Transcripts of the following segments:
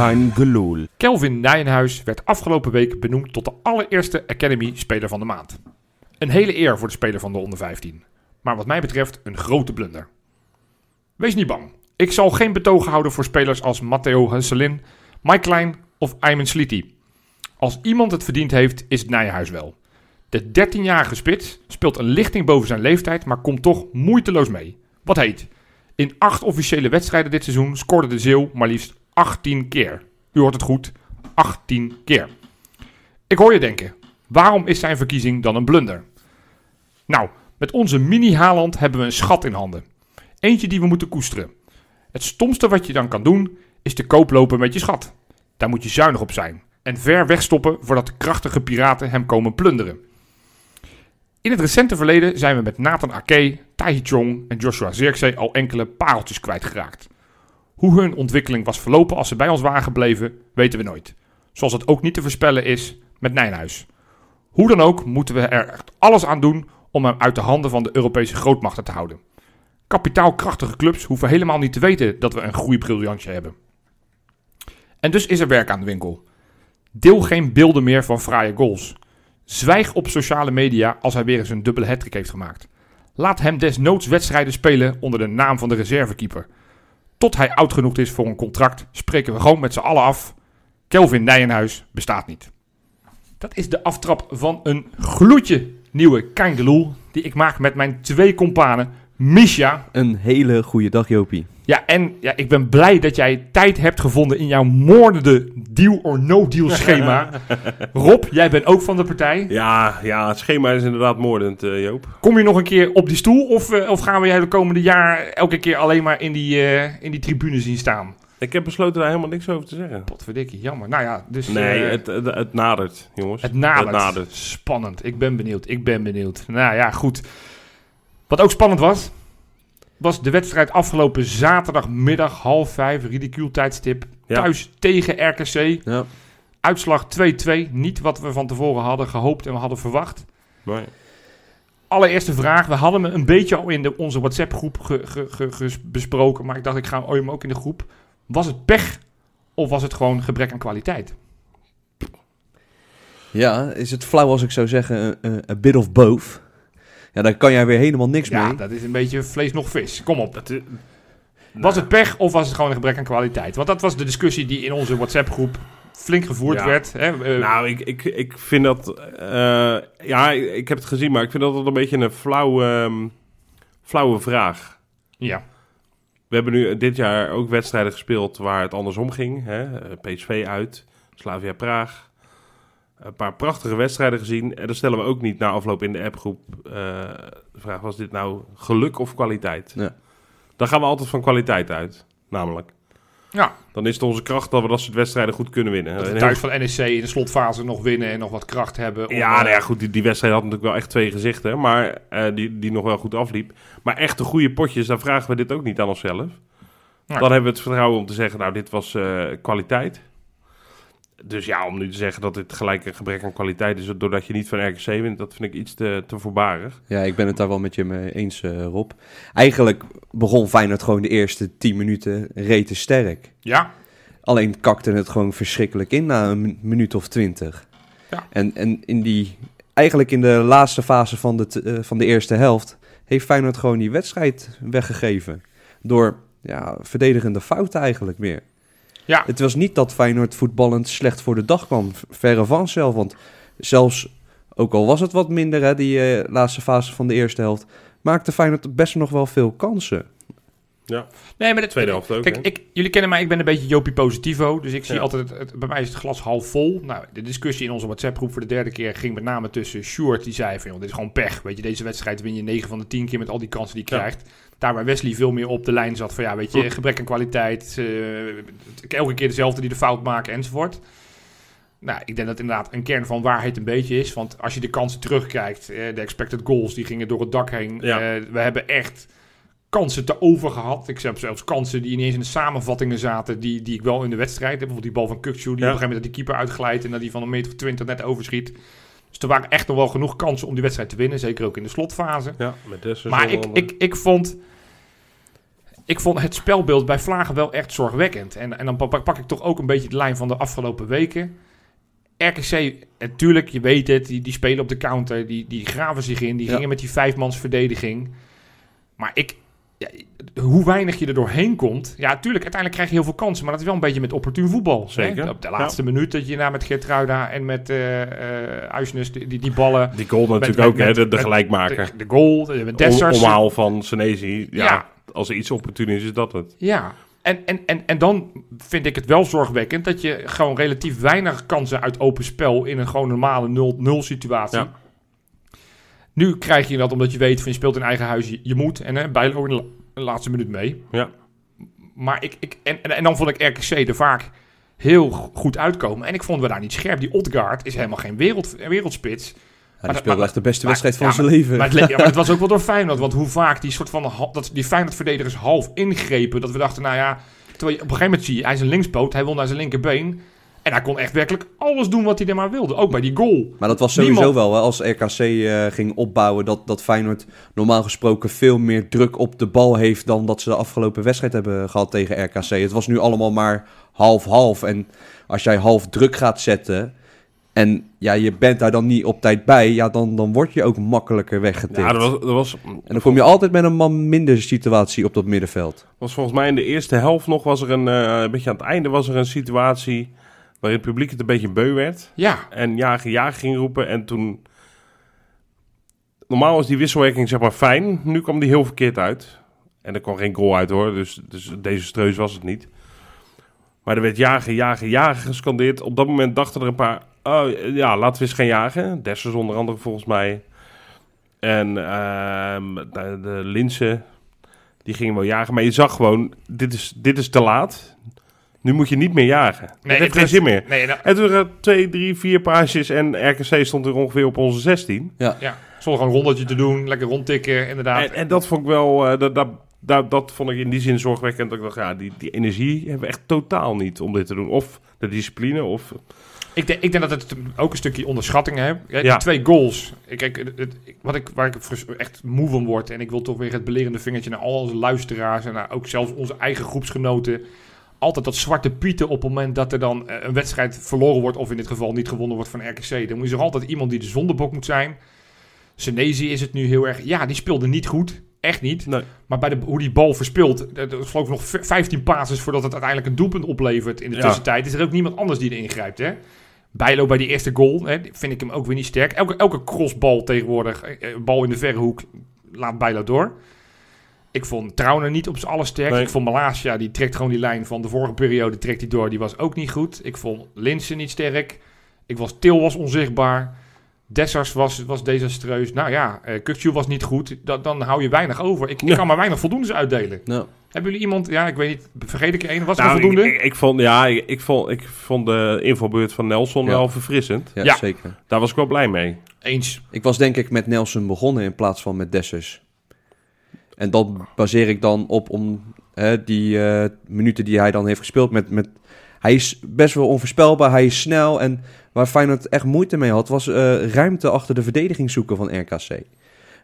Gelul. Kelvin Nijenhuis werd afgelopen week benoemd tot de allereerste Academy-speler van de maand. Een hele eer voor de speler van de onder 15. Maar wat mij betreft een grote blunder. Wees niet bang. Ik zal geen betogen houden voor spelers als Matteo Husselin, Mike Klein of Ayman Sliti. Als iemand het verdiend heeft, is het Nijenhuis wel. De 13-jarige spits speelt een lichting boven zijn leeftijd, maar komt toch moeiteloos mee. Wat heet? In acht officiële wedstrijden dit seizoen scoorde de Zeeuw maar liefst 18 keer. U hoort het goed, 18 keer. Ik hoor je denken, waarom is zijn verkiezing dan een blunder? Nou, met onze mini-Haaland hebben we een schat in handen. Eentje die we moeten koesteren. Het stomste wat je dan kan doen, is te koop lopen met je schat. Daar moet je zuinig op zijn. En ver wegstoppen voordat de krachtige piraten hem komen plunderen. In het recente verleden zijn we met Nathan Ake, Tai Chong en Joshua Zirkzee al enkele pareltjes kwijtgeraakt. Hoe hun ontwikkeling was verlopen als ze bij ons waren gebleven, weten we nooit. Zoals het ook niet te voorspellen is met Nijnhuis. Hoe dan ook moeten we er echt alles aan doen om hem uit de handen van de Europese grootmachten te houden. Kapitaalkrachtige clubs hoeven helemaal niet te weten dat we een groeibriljantje hebben. En dus is er werk aan de winkel. Deel geen beelden meer van fraaie goals. Zwijg op sociale media als hij weer eens een dubbele hattrick heeft gemaakt. Laat hem desnoods wedstrijden spelen onder de naam van de reservekeeper. Tot hij oud genoeg is voor een contract, spreken we gewoon met z'n allen af. Kelvin Nijenhuis bestaat niet. Dat is de aftrap van een gloedje nieuwe Kangeloel die ik maak met mijn twee kompanen Misha. Een hele goede dag, Jopie. Ja, en ja, ik ben blij dat jij tijd hebt gevonden in jouw moordende deal or no deal schema. Rob, jij bent ook van de partij. Ja, ja, het schema is inderdaad moordend, uh, Joop. Kom je nog een keer op die stoel of, uh, of gaan we jij de komende jaar elke keer alleen maar in die, uh, in die tribune zien staan? Ik heb besloten daar helemaal niks over te zeggen. Potverdikkie, jammer. Nou ja, dus... Nee, het, het, het, nadert, jongens. Het nadert. het nadert. Spannend. Ik ben benieuwd. Ik ben benieuwd. Nou ja, goed. Wat ook spannend was, was de wedstrijd afgelopen zaterdagmiddag half vijf, ridicuul tijdstip, ja. thuis tegen RKC. Ja. Uitslag 2-2, niet wat we van tevoren hadden gehoopt en we hadden verwacht. Nee. Allereerste vraag, we hadden hem een beetje al in de, onze WhatsApp-groep ge, ge, ge, besproken, maar ik dacht ik ga hem ook in de groep. Was het pech of was het gewoon gebrek aan kwaliteit? Ja, is het flauw als ik zou zeggen, a bit of both? Ja, dan kan jij weer helemaal niks ja, mee. Ja, dat is een beetje vlees nog vis. Kom op. Dat, was het pech of was het gewoon een gebrek aan kwaliteit? Want dat was de discussie die in onze WhatsApp-groep flink gevoerd ja. werd. Hè? Uh, nou, ik, ik, ik vind dat... Uh, ja, ik heb het gezien, maar ik vind dat een beetje een flauwe, um, flauwe vraag. Ja. We hebben nu dit jaar ook wedstrijden gespeeld waar het andersom ging. Hè? PSV uit, Slavia Praag een paar prachtige wedstrijden gezien. En dan stellen we ook niet na afloop in de appgroep uh, de vraag: was dit nou geluk of kwaliteit? Ja. Dan gaan we altijd van kwaliteit uit, namelijk. Ja. Dan is het onze kracht dat we dat soort wedstrijden goed kunnen winnen. Dat thuis van NEC in de slotfase nog winnen en nog wat kracht hebben. Om, ja, nou ja, goed, die, die wedstrijd had natuurlijk wel echt twee gezichten, maar uh, die, die nog wel goed afliep. Maar echte goede potjes, dan vragen we dit ook niet aan onszelf. Ja. Dan hebben we het vertrouwen om te zeggen, nou, dit was uh, kwaliteit. Dus ja, om nu te zeggen dat dit gelijk een gebrek aan kwaliteit is... doordat je niet van RKC wint, dat vind ik iets te, te voorbarig. Ja, ik ben het daar wel met je mee eens, uh, Rob. Eigenlijk begon Feyenoord gewoon de eerste 10 minuten rete sterk. Ja. Alleen kakte het gewoon verschrikkelijk in na een minuut of twintig. Ja. En, en in die, eigenlijk in de laatste fase van de, uh, van de eerste helft... heeft Feyenoord gewoon die wedstrijd weggegeven. Door ja, verdedigende fouten eigenlijk meer. Ja. Het was niet dat Feyenoord voetballend slecht voor de dag kwam. Verre van zelf. Want zelfs, ook al was het wat minder, hè, die uh, laatste fase van de eerste helft, maakte Feyenoord best nog wel veel kansen. Ja. Nee, maar de tweede helft ook. Kijk, ik, jullie kennen mij, ik ben een beetje Jopie Positivo. Dus ik zie Ja. altijd, het, het- bij mij is het glas half vol. Nou, de discussie in onze WhatsApp-groep voor de derde keer ging met name tussen Sjoerd, die zei van, joh, dit is gewoon pech. Weet je, deze wedstrijd win je 9 van de 10 keer met al die kansen die je Ja. krijgt. Daar waar Wesley veel meer op de lijn zat van, ja, weet je, gebrek aan kwaliteit. eh, elke keer dezelfde die de fout maken enzovoort. Nou, ik denk dat inderdaad een kern van waarheid een beetje is. Want als je de kansen terugkijkt, eh, de expected goals, die gingen door het dak heen. Ja. Eh, we hebben echt kansen te over gehad. Ik heb zelfs kansen die ineens in de samenvattingen zaten, die, die ik wel in de wedstrijd heb. Bijvoorbeeld die bal van Kukçu, die op een gegeven moment dat die keeper uitglijdt en dat die van een meter of twintig net overschiet. Dus er waren echt nog wel genoeg kansen om die wedstrijd te winnen, zeker ook in de slotfase. Ja, met Maar ik, ik, ik vond... ik vond het spelbeeld bij Vlagen wel echt zorgwekkend. En, en dan pak, ik toch ook een beetje de lijn van de afgelopen weken. RKC, natuurlijk, je weet het, die, die spelen op de counter, die, die graven zich in, die Ja. gingen met die vijfmans verdediging. Maar ik, ja, hoe weinig je er doorheen komt. Ja, tuurlijk, uiteindelijk krijg je heel veel kansen, maar dat is wel een beetje met opportun voetbal. hè? Zeker, Op de laatste minuut dat je na met Gertruida en met eh eh Uisnes die, die, die ballen. Die goal natuurlijk met- ook, hè, de, de gelijkmaker. De, de goal, de, de Om, Dessers. omhaal van Senezi. Ja, Ja. Als er iets opportun is, is dat het. Ja, en, en, en, en dan vind ik het wel zorgwekkend dat je gewoon relatief weinig kansen uit open spel in een gewoon normale 0-0 situatie. Ja. Nu krijg je dat omdat je weet van je speelt in eigen huis, je, je moet. En hè, Bijlo in de la- de laatste minuut mee. Ja. Maar ik, ik, en, en, en dan vond ik RKC er vaak heel goed uitkomen. En ik vond we daar niet scherp. Die Odgaard is helemaal geen wereld, wereldspits. Ja, Maar- die speelde maar- echt de beste maar- wedstrijd van ja, zijn leven. Maar het, ja, maar het was ook wel door Feyenoord. Want hoe vaak die soort van dat die Feyenoord-verdedigers half ingrepen. Dat we dachten, nou ja... Terwijl je op een gegeven moment zie je, hij is een linkspoot. Hij wil naar zijn linkerbeen. En hij kon echt werkelijk alles doen wat hij er maar wilde. Ook bij die goal. Maar dat was sowieso Niemand- wel, hè, als RKC eh, ging opbouwen, dat, dat Feyenoord normaal gesproken veel meer druk op de bal heeft dan dat ze de afgelopen wedstrijd hebben gehad tegen RKC. Het was nu allemaal maar half-half. En als jij half druk gaat zetten en ja, je bent daar dan niet op tijd bij, ja, dan, dan word je ook makkelijker weggetikt. Ja, dat was, dat was, En dan kom je altijd met een man minder situatie op dat middenveld. was volgens mij in de eerste helft nog, was er een, eh, een beetje aan het einde, was er een situatie waarin het publiek het een beetje beu werd. Ja, En jagen, jagen ging roepen. En toen... Normaal was die wisselwerking zeg maar fijn. Nu kwam die heel verkeerd uit. En er kwam geen goal uit hoor. Dus, dus desastreus was het niet. Maar er werd jagen, jagen, jagen gescandeerd. Op dat moment dachten er een paar... Oh ja, laten we eens gaan jagen. Dessers onder andere volgens mij. En ehm, de, de Linsen... Die gingen wel jagen. Maar je zag gewoon... Dit is, dit is te laat. Nu moet je niet meer jagen. Nee, het heeft geen zin meer. Nee, nou, En toen waren twee, drie, vier paasjes en RKC stond er ongeveer op onze 16. ja. Zonder gewoon een rondetje te doen. Lekker rondtikken, inderdaad. En, en dat vond ik wel, eh, dat, dat, dat, dat vond ik in die zin zorgwekkend. Dat ik dacht, ja, die, die energie hebben we echt totaal niet om dit te doen. Of de discipline, of... Ik, denk, ik denk dat het ook een stukje onderschatting heeft. Ja, twee goals. Ik, kijk, het, het- wat ik, waar ik echt moe van word. En ik wil toch weer het belerende vingertje naar al onze luisteraars. En naar ook zelfs onze eigen groepsgenoten. Altijd dat zwarte pieten op het moment dat er dan eh, een wedstrijd verloren wordt. Of in dit geval niet gewonnen wordt van RKC. Dan moet je er altijd iemand die de zondebok moet zijn. Senezi is het nu heel erg. Ja, die speelde niet goed. Echt niet. Nee. Maar bij de, hoe die bal verspeelt. Er er is geloof ik nog v- 15 passes voordat het uiteindelijk een doelpunt oplevert. In de Ja. tussentijd is er ook niemand anders die erin grijpt. Hè? Bijlo bij die eerste goal, hè, vind ik hem ook weer niet sterk. Elke, elke crossbal tegenwoordig, eh, eh, bal in de verre hoek, laat Bijlo door. Ik vond Trauner niet op z'n allersterkst. Nee. Ik vond Malasia, die trekt gewoon die lijn van de vorige periode, trekt hij door. Die was ook niet goed. Ik vond Linsen niet sterk. Ik was, Til was onzichtbaar. Dessers was, was desastreus. Nou ja, eh Kukçu was niet goed. Da- dan hou je weinig over. Ik, ik Ja. kan maar weinig voldoendes uitdelen. Nou, Hebben jullie iemand, ja, ik weet niet, vergeet ik er een? Was er Nou, een voldoende? ik, ik, ik vond, ja, ik, ik vond, ik vond de invalbeurt van Nelson Ja. wel verfrissend. ja, Ja. zeker. Daar was ik wel blij mee. Eens. Ik was denk ik met Nelson begonnen in plaats van met Dessers. En dat baseer ik dan op om hè, die eh, minuten die hij dan heeft gespeeld. Met, met, hij is best wel onvoorspelbaar, hij is snel. En waar Feyenoord echt moeite mee had, was eh, ruimte achter de verdediging zoeken van RKC.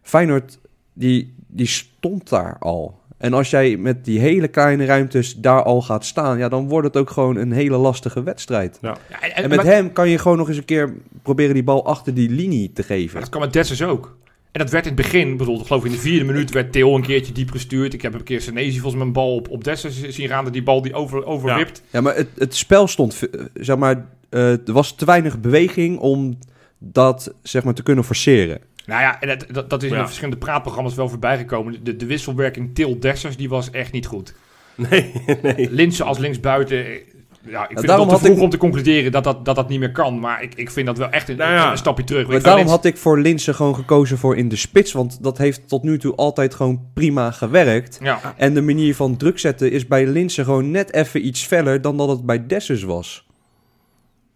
Feyenoord, die, die stond daar al. En als jij met die hele kleine ruimtes daar al gaat staan, ja, dan wordt het ook gewoon een hele lastige wedstrijd. Ja, en, En met maar- hem kan je gewoon nog eens een keer proberen die bal achter die linie te geven. dat kan met Dessers ook. En dat werd in het begin, bijvoorbeeld, geloof ik in de vierde minuut werd Theo een keertje diep gestuurd. Ik heb een keer Senezi volgens mij een bal op, op Dessers zien gaan, dat die bal die over, overwipt. Ja, maar het, het spel stond, zeg maar, eh, er was te weinig beweging om dat, zeg maar, te kunnen forceren. Nou ja, en dat, dat, dat is in Ja. de verschillende praatprogramma's wel voorbij gekomen. De, de wisselwerking Til Dessers, die was echt niet goed. Nee, nee. Linsen als linksbuiten, eh, ja, ik vind het daarom nog te had vroeg ik- om te concluderen dat dat, dat dat niet meer kan. Maar ik, ik vind dat wel echt een, Nou ja. een stapje terug. Maar daarom had ik voor Linsen gewoon gekozen voor in de spits, want dat heeft tot nu toe altijd gewoon prima gewerkt. Ja, En de manier van druk zetten is bij Linsen gewoon net even iets feller dan dat het bij Dessers was.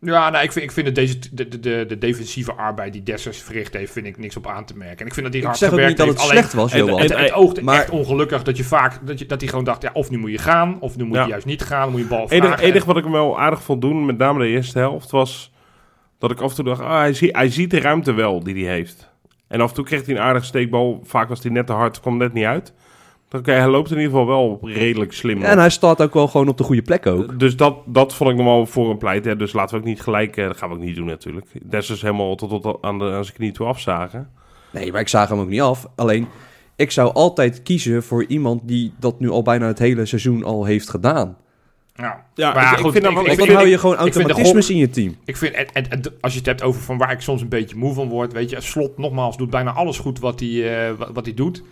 Ja, nou, ik vind, ik vind dat deze, de, de, de, de defensieve arbeid die Dessers verricht heeft, vind ik niks op aan te merken. En ik vind dat hij Ik hard zeg ook gewerkt niet dat het heeft. Alleen, slecht was, en- Johan. het, het oogt Maar- echt ongelukkig dat je vaak, dat, je, dat hij gewoon dacht, ja, of nu moet je gaan, of nu moet Ja. je juist niet gaan, dan moet je bal Het enige, vragen. enige wat ik hem wel aardig vond doen, met name de eerste helft, was dat ik af en toe dacht, ah, hij, zie, hij ziet de ruimte wel die hij heeft. En af en toe kreeg hij een aardige steekbal. Vaak was hij net te hard, kwam net niet uit. Oké, hij loopt in ieder geval wel redelijk slim. En hij staat ook wel gewoon op de goede plek ook. Dus dat, dat vond ik nog wel voor een pleit. Hè. Dus laten we ook niet gelijk... eh, dat gaan we ook niet doen natuurlijk. Des is helemaal tot, tot aan, de, aan zijn knie toe afzagen. Nee, maar ik zag hem ook niet af. Alleen, ik zou altijd kiezen voor iemand die dat nu al bijna het hele seizoen al heeft gedaan. Ja, Ja, Maar ja, ik, goed, vind dat ik-. Want ik dan hou je gewoon automatismes gok- in je team. Ik vind, en, en, en als je het hebt over van waar ik soms een beetje moe van word, weet je, Slot nogmaals doet bijna alles goed wat hij, eh, wat, wat hij doet.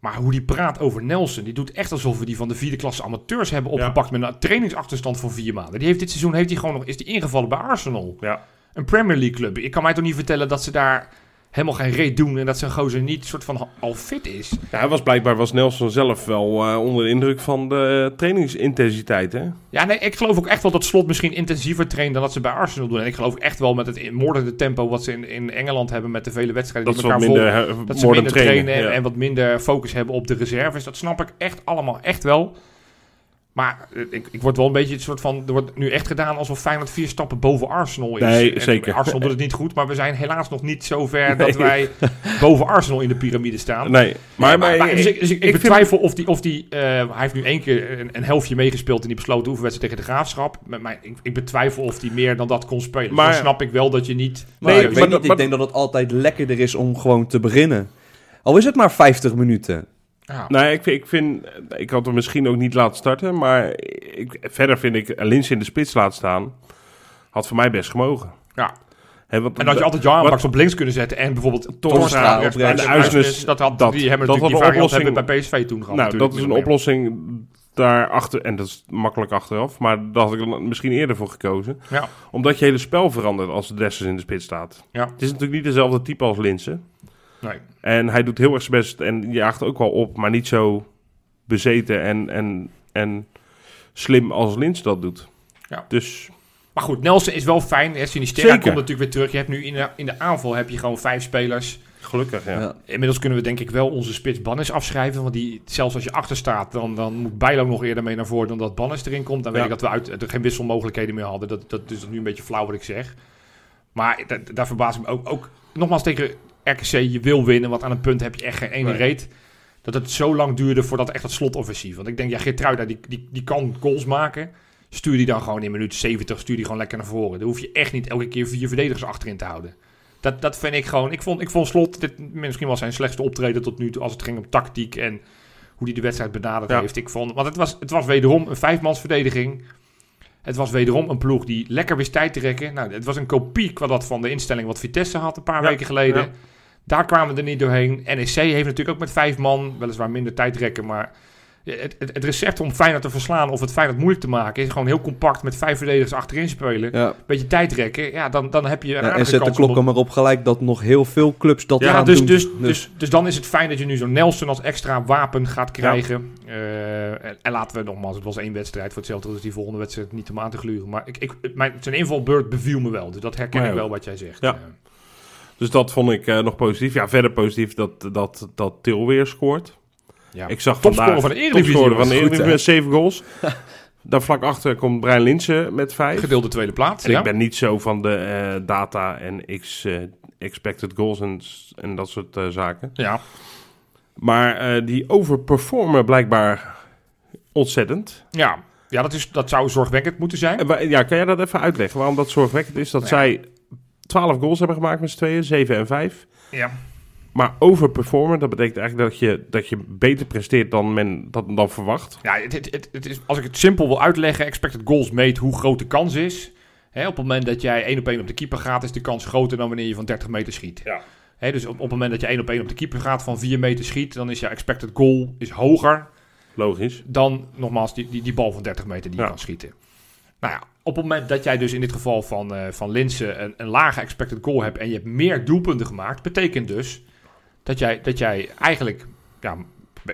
Maar hoe die praat over Nelson, die doet echt alsof we die van de vierde klasse amateurs hebben Ja. opgepakt met een trainingsachterstand van vier maanden. Die heeft dit seizoen heeft hij gewoon nog, is die ingevallen bij Arsenal. Ja. Een Premier League club. Ik kan mij toch niet vertellen dat ze daar helemaal geen reet doen en dat zijn gozer niet soort van al fit is. Ja, hij was blijkbaar was Nelson zelf wel eh, onder de indruk van de trainingsintensiteit. Hè? Ja, nee, ik geloof ook echt wel dat Slot misschien intensiever traint dan dat ze bij Arsenal doen. En ik geloof echt wel met het moordende tempo wat ze in, in Engeland hebben met de vele wedstrijden Dat die elkaar minder, vol, eh, dat ze minder trainen, trainen, en, en wat minder focus hebben op de reserves. Dat snap ik echt allemaal echt wel. Maar eh, ik, ik word wel een beetje het soort van... Er wordt nu echt gedaan alsof Feyenoord vier stappen boven Arsenal is. Nee, En zeker. Arsenal doet het niet goed, maar we zijn helaas nog niet zo ver dat wij boven Arsenal in de piramide staan. Nee, maar, Maar, maar, maar- dus ik, dus ik, ik ik vind- betwijfel of die... Of die eh, hij heeft nu één keer een, een helftje meegespeeld in die besloten oefenwedstrijd tegen de Graafschap. Maar, maar ik, ik betwijfel of hij meer dan dat kon spelen. Dus Maar- dan snap ik wel dat je niet... Maar Nee, ik weet maar- niet, ik denk dat het altijd lekkerder is om gewoon te beginnen. Al is het maar 50 minuten. Ja. Nee, ik vind, ik vind... Ik had hem misschien ook niet laten starten, maar ik, verder vind ik Lins in de spits laten staan. Had voor mij best gemogen. Ja. Want En dat je altijd Jan Baks op links kunnen zetten en bijvoorbeeld Torstra op rechts- en En Uisnes, dat had, dat- die hebben dat natuurlijk die hebben oplossing- bij PSV toen gehad. Nou, dat is een oplossing daarachter. En dat is makkelijk achteraf. Maar daar had ik dan misschien eerder voor gekozen. Ja. Omdat je hele spel verandert als de Dessers in de spits staat. Ja. Het is natuurlijk niet dezelfde type als Linsen. Nee. En hij doet heel erg zijn best en jaagt ook wel op. Maar niet zo bezeten en, en, en slim als Lins dat doet. Ja. Dus Maar goed, Nelson is wel fijn. Hè, Sinisterra Zeker. komt natuurlijk weer terug. Je hebt nu in de, in de aanval heb je gewoon vijf spelers. gelukkig, ja. Ja. Inmiddels kunnen we denk ik wel onze spits Bannis afschrijven. Want die, zelfs als je achter staat, dan, dan moet Bijlo nog eerder mee naar voren dan dat Bannis erin komt. Dan weet Ja. ik dat we uit, er geen wisselmogelijkheden meer hadden. Dat, dat is nu een beetje flauw wat ik zeg. Maar da- daar verbaas ik me ook, ook. Nogmaals tegen RKC, je wil winnen. Want aan een punt heb je echt geen ene Nee. reet. Dat het zo lang duurde voordat echt het slotoffensief. Want ik denk, ja, Geertruida, die, die, die kan goals maken. Stuur die dan gewoon in minuut 70, stuur die gewoon lekker naar voren. Dan hoef je echt niet elke keer vier verdedigers achterin te houden. Dat, dat vind ik gewoon. Ik vond, ik vond Slot dit misschien wel zijn slechtste optreden tot nu toe. Als het ging om tactiek en hoe hij de wedstrijd benaderd Ja. heeft. Ik vond, want het was, het was wederom een vijfmansverdediging. Het was wederom een ploeg die lekker wist tijd te rekken. Nou, het was een kopie qua dat van de instelling wat Vitesse had een paar Ja, weken geleden. ja. Daar kwamen we er niet doorheen. NEC heeft natuurlijk ook met vijf man weliswaar minder tijd rekken. Maar het, het, het recept om Feyenoord te verslaan of het Feyenoord moeilijk te maken... is gewoon heel compact met vijf verdedigers achterin spelen. Ja. Beetje tijd rekken. Ja, dan, dan heb je een Ja, en zet de om klokken maar op gelijk dat nog heel veel clubs dat ja, gaan dus, doen. dus, dus, dus dan is het fijn dat je nu zo'n Nelson als extra wapen gaat Ja. krijgen. Eh, en, en laten we nogmaals, het was één wedstrijd. Voor hetzelfde is die volgende wedstrijd niet om aan te gluren. Maar ik, ik, mijn, zijn invalbeurt beviel me wel. Dus dat herken ik wel wat jij zegt. Ja. Eh, Dus dat vond ik eh, nog positief. Ja, verder positief dat, dat, dat Til weer scoort. ja. Ik zag vandaag... van de Eredivisie, van de Eredivisie met zeven goals. Daar vlak achter komt Brian Linsen met vijf. Gedeelde tweede plaats. En ja. ik ben niet zo van de eh, data en x eh, expected goals en, en dat soort zaken. ja. Maar die overperformen blijkbaar ontzettend. Ja. Ja, dat, is, dat zou zorgwekkend moeten zijn. Ja, kan jij dat even uitleggen waarom dat zorgwekkend is? Dat Ja. zij 12 goals hebben gemaakt met z'n tweeën, 7 en 5. Ja. Maar overperformen, dat betekent eigenlijk dat je, dat je beter presteert dan men dat dan verwacht. Ja, het, het, het, is, als ik het simpel wil uitleggen, expected goals meet hoe groot de kans is. Hè, op het moment dat jij één op één op de keeper gaat, is de kans groter dan wanneer je van 30 meter schiet. Ja. Hè, dus op, op het moment dat je één op één op de keeper gaat van 4 meter schiet, dan is je expected goal is hoger Logisch. dan nogmaals die, die, die bal van 30 meter die je kan schieten. Nou ja, op het moment dat jij dus in dit geval van, eh van Linsen een, een lage expected goal hebt en je hebt meer doelpunten gemaakt, betekent dus dat jij, dat jij eigenlijk ja,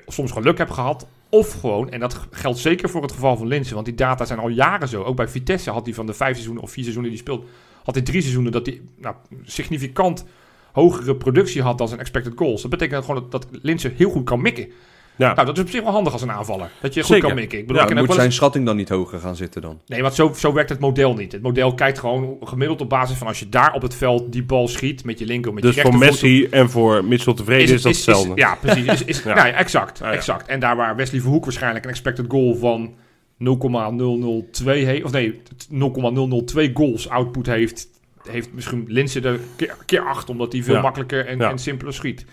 soms geluk hebt gehad. Of gewoon, en dat geldt zeker voor het geval van Linsen, want die data zijn al jaren zo. Ook bij Vitesse had hij van de vijf seizoenen of vier seizoenen die speelt, had hij drie seizoenen dat hij nou, significant hogere productie had dan zijn expected goals. Dat betekent gewoon dat, dat Linsen heel goed kan mikken. Ja. Nou, dat is op zich wel handig als een aanvaller. Dat je goed Zeker. kan mikken. Ik bedoel, Ja, ik moet zijn eens- schatting dan niet hoger gaan zitten dan? Nee, want zo, zo werkt het model niet. Het model kijkt gewoon gemiddeld op basis van als je daar op het veld die bal schiet met je linker of met Dus je voor. Messi en voor Mitchell tevreden is, dat hetzelfde. ja, precies. Is, is, Ja. Nou ja, exact, exact. En daar waar Wesley Verhoek waarschijnlijk een expected goal van 0,002 heeft, of nee, 0,002 goals output heeft, heeft misschien Linse er keer, keer 8, omdat hij veel makkelijker en, en simpeler schiet.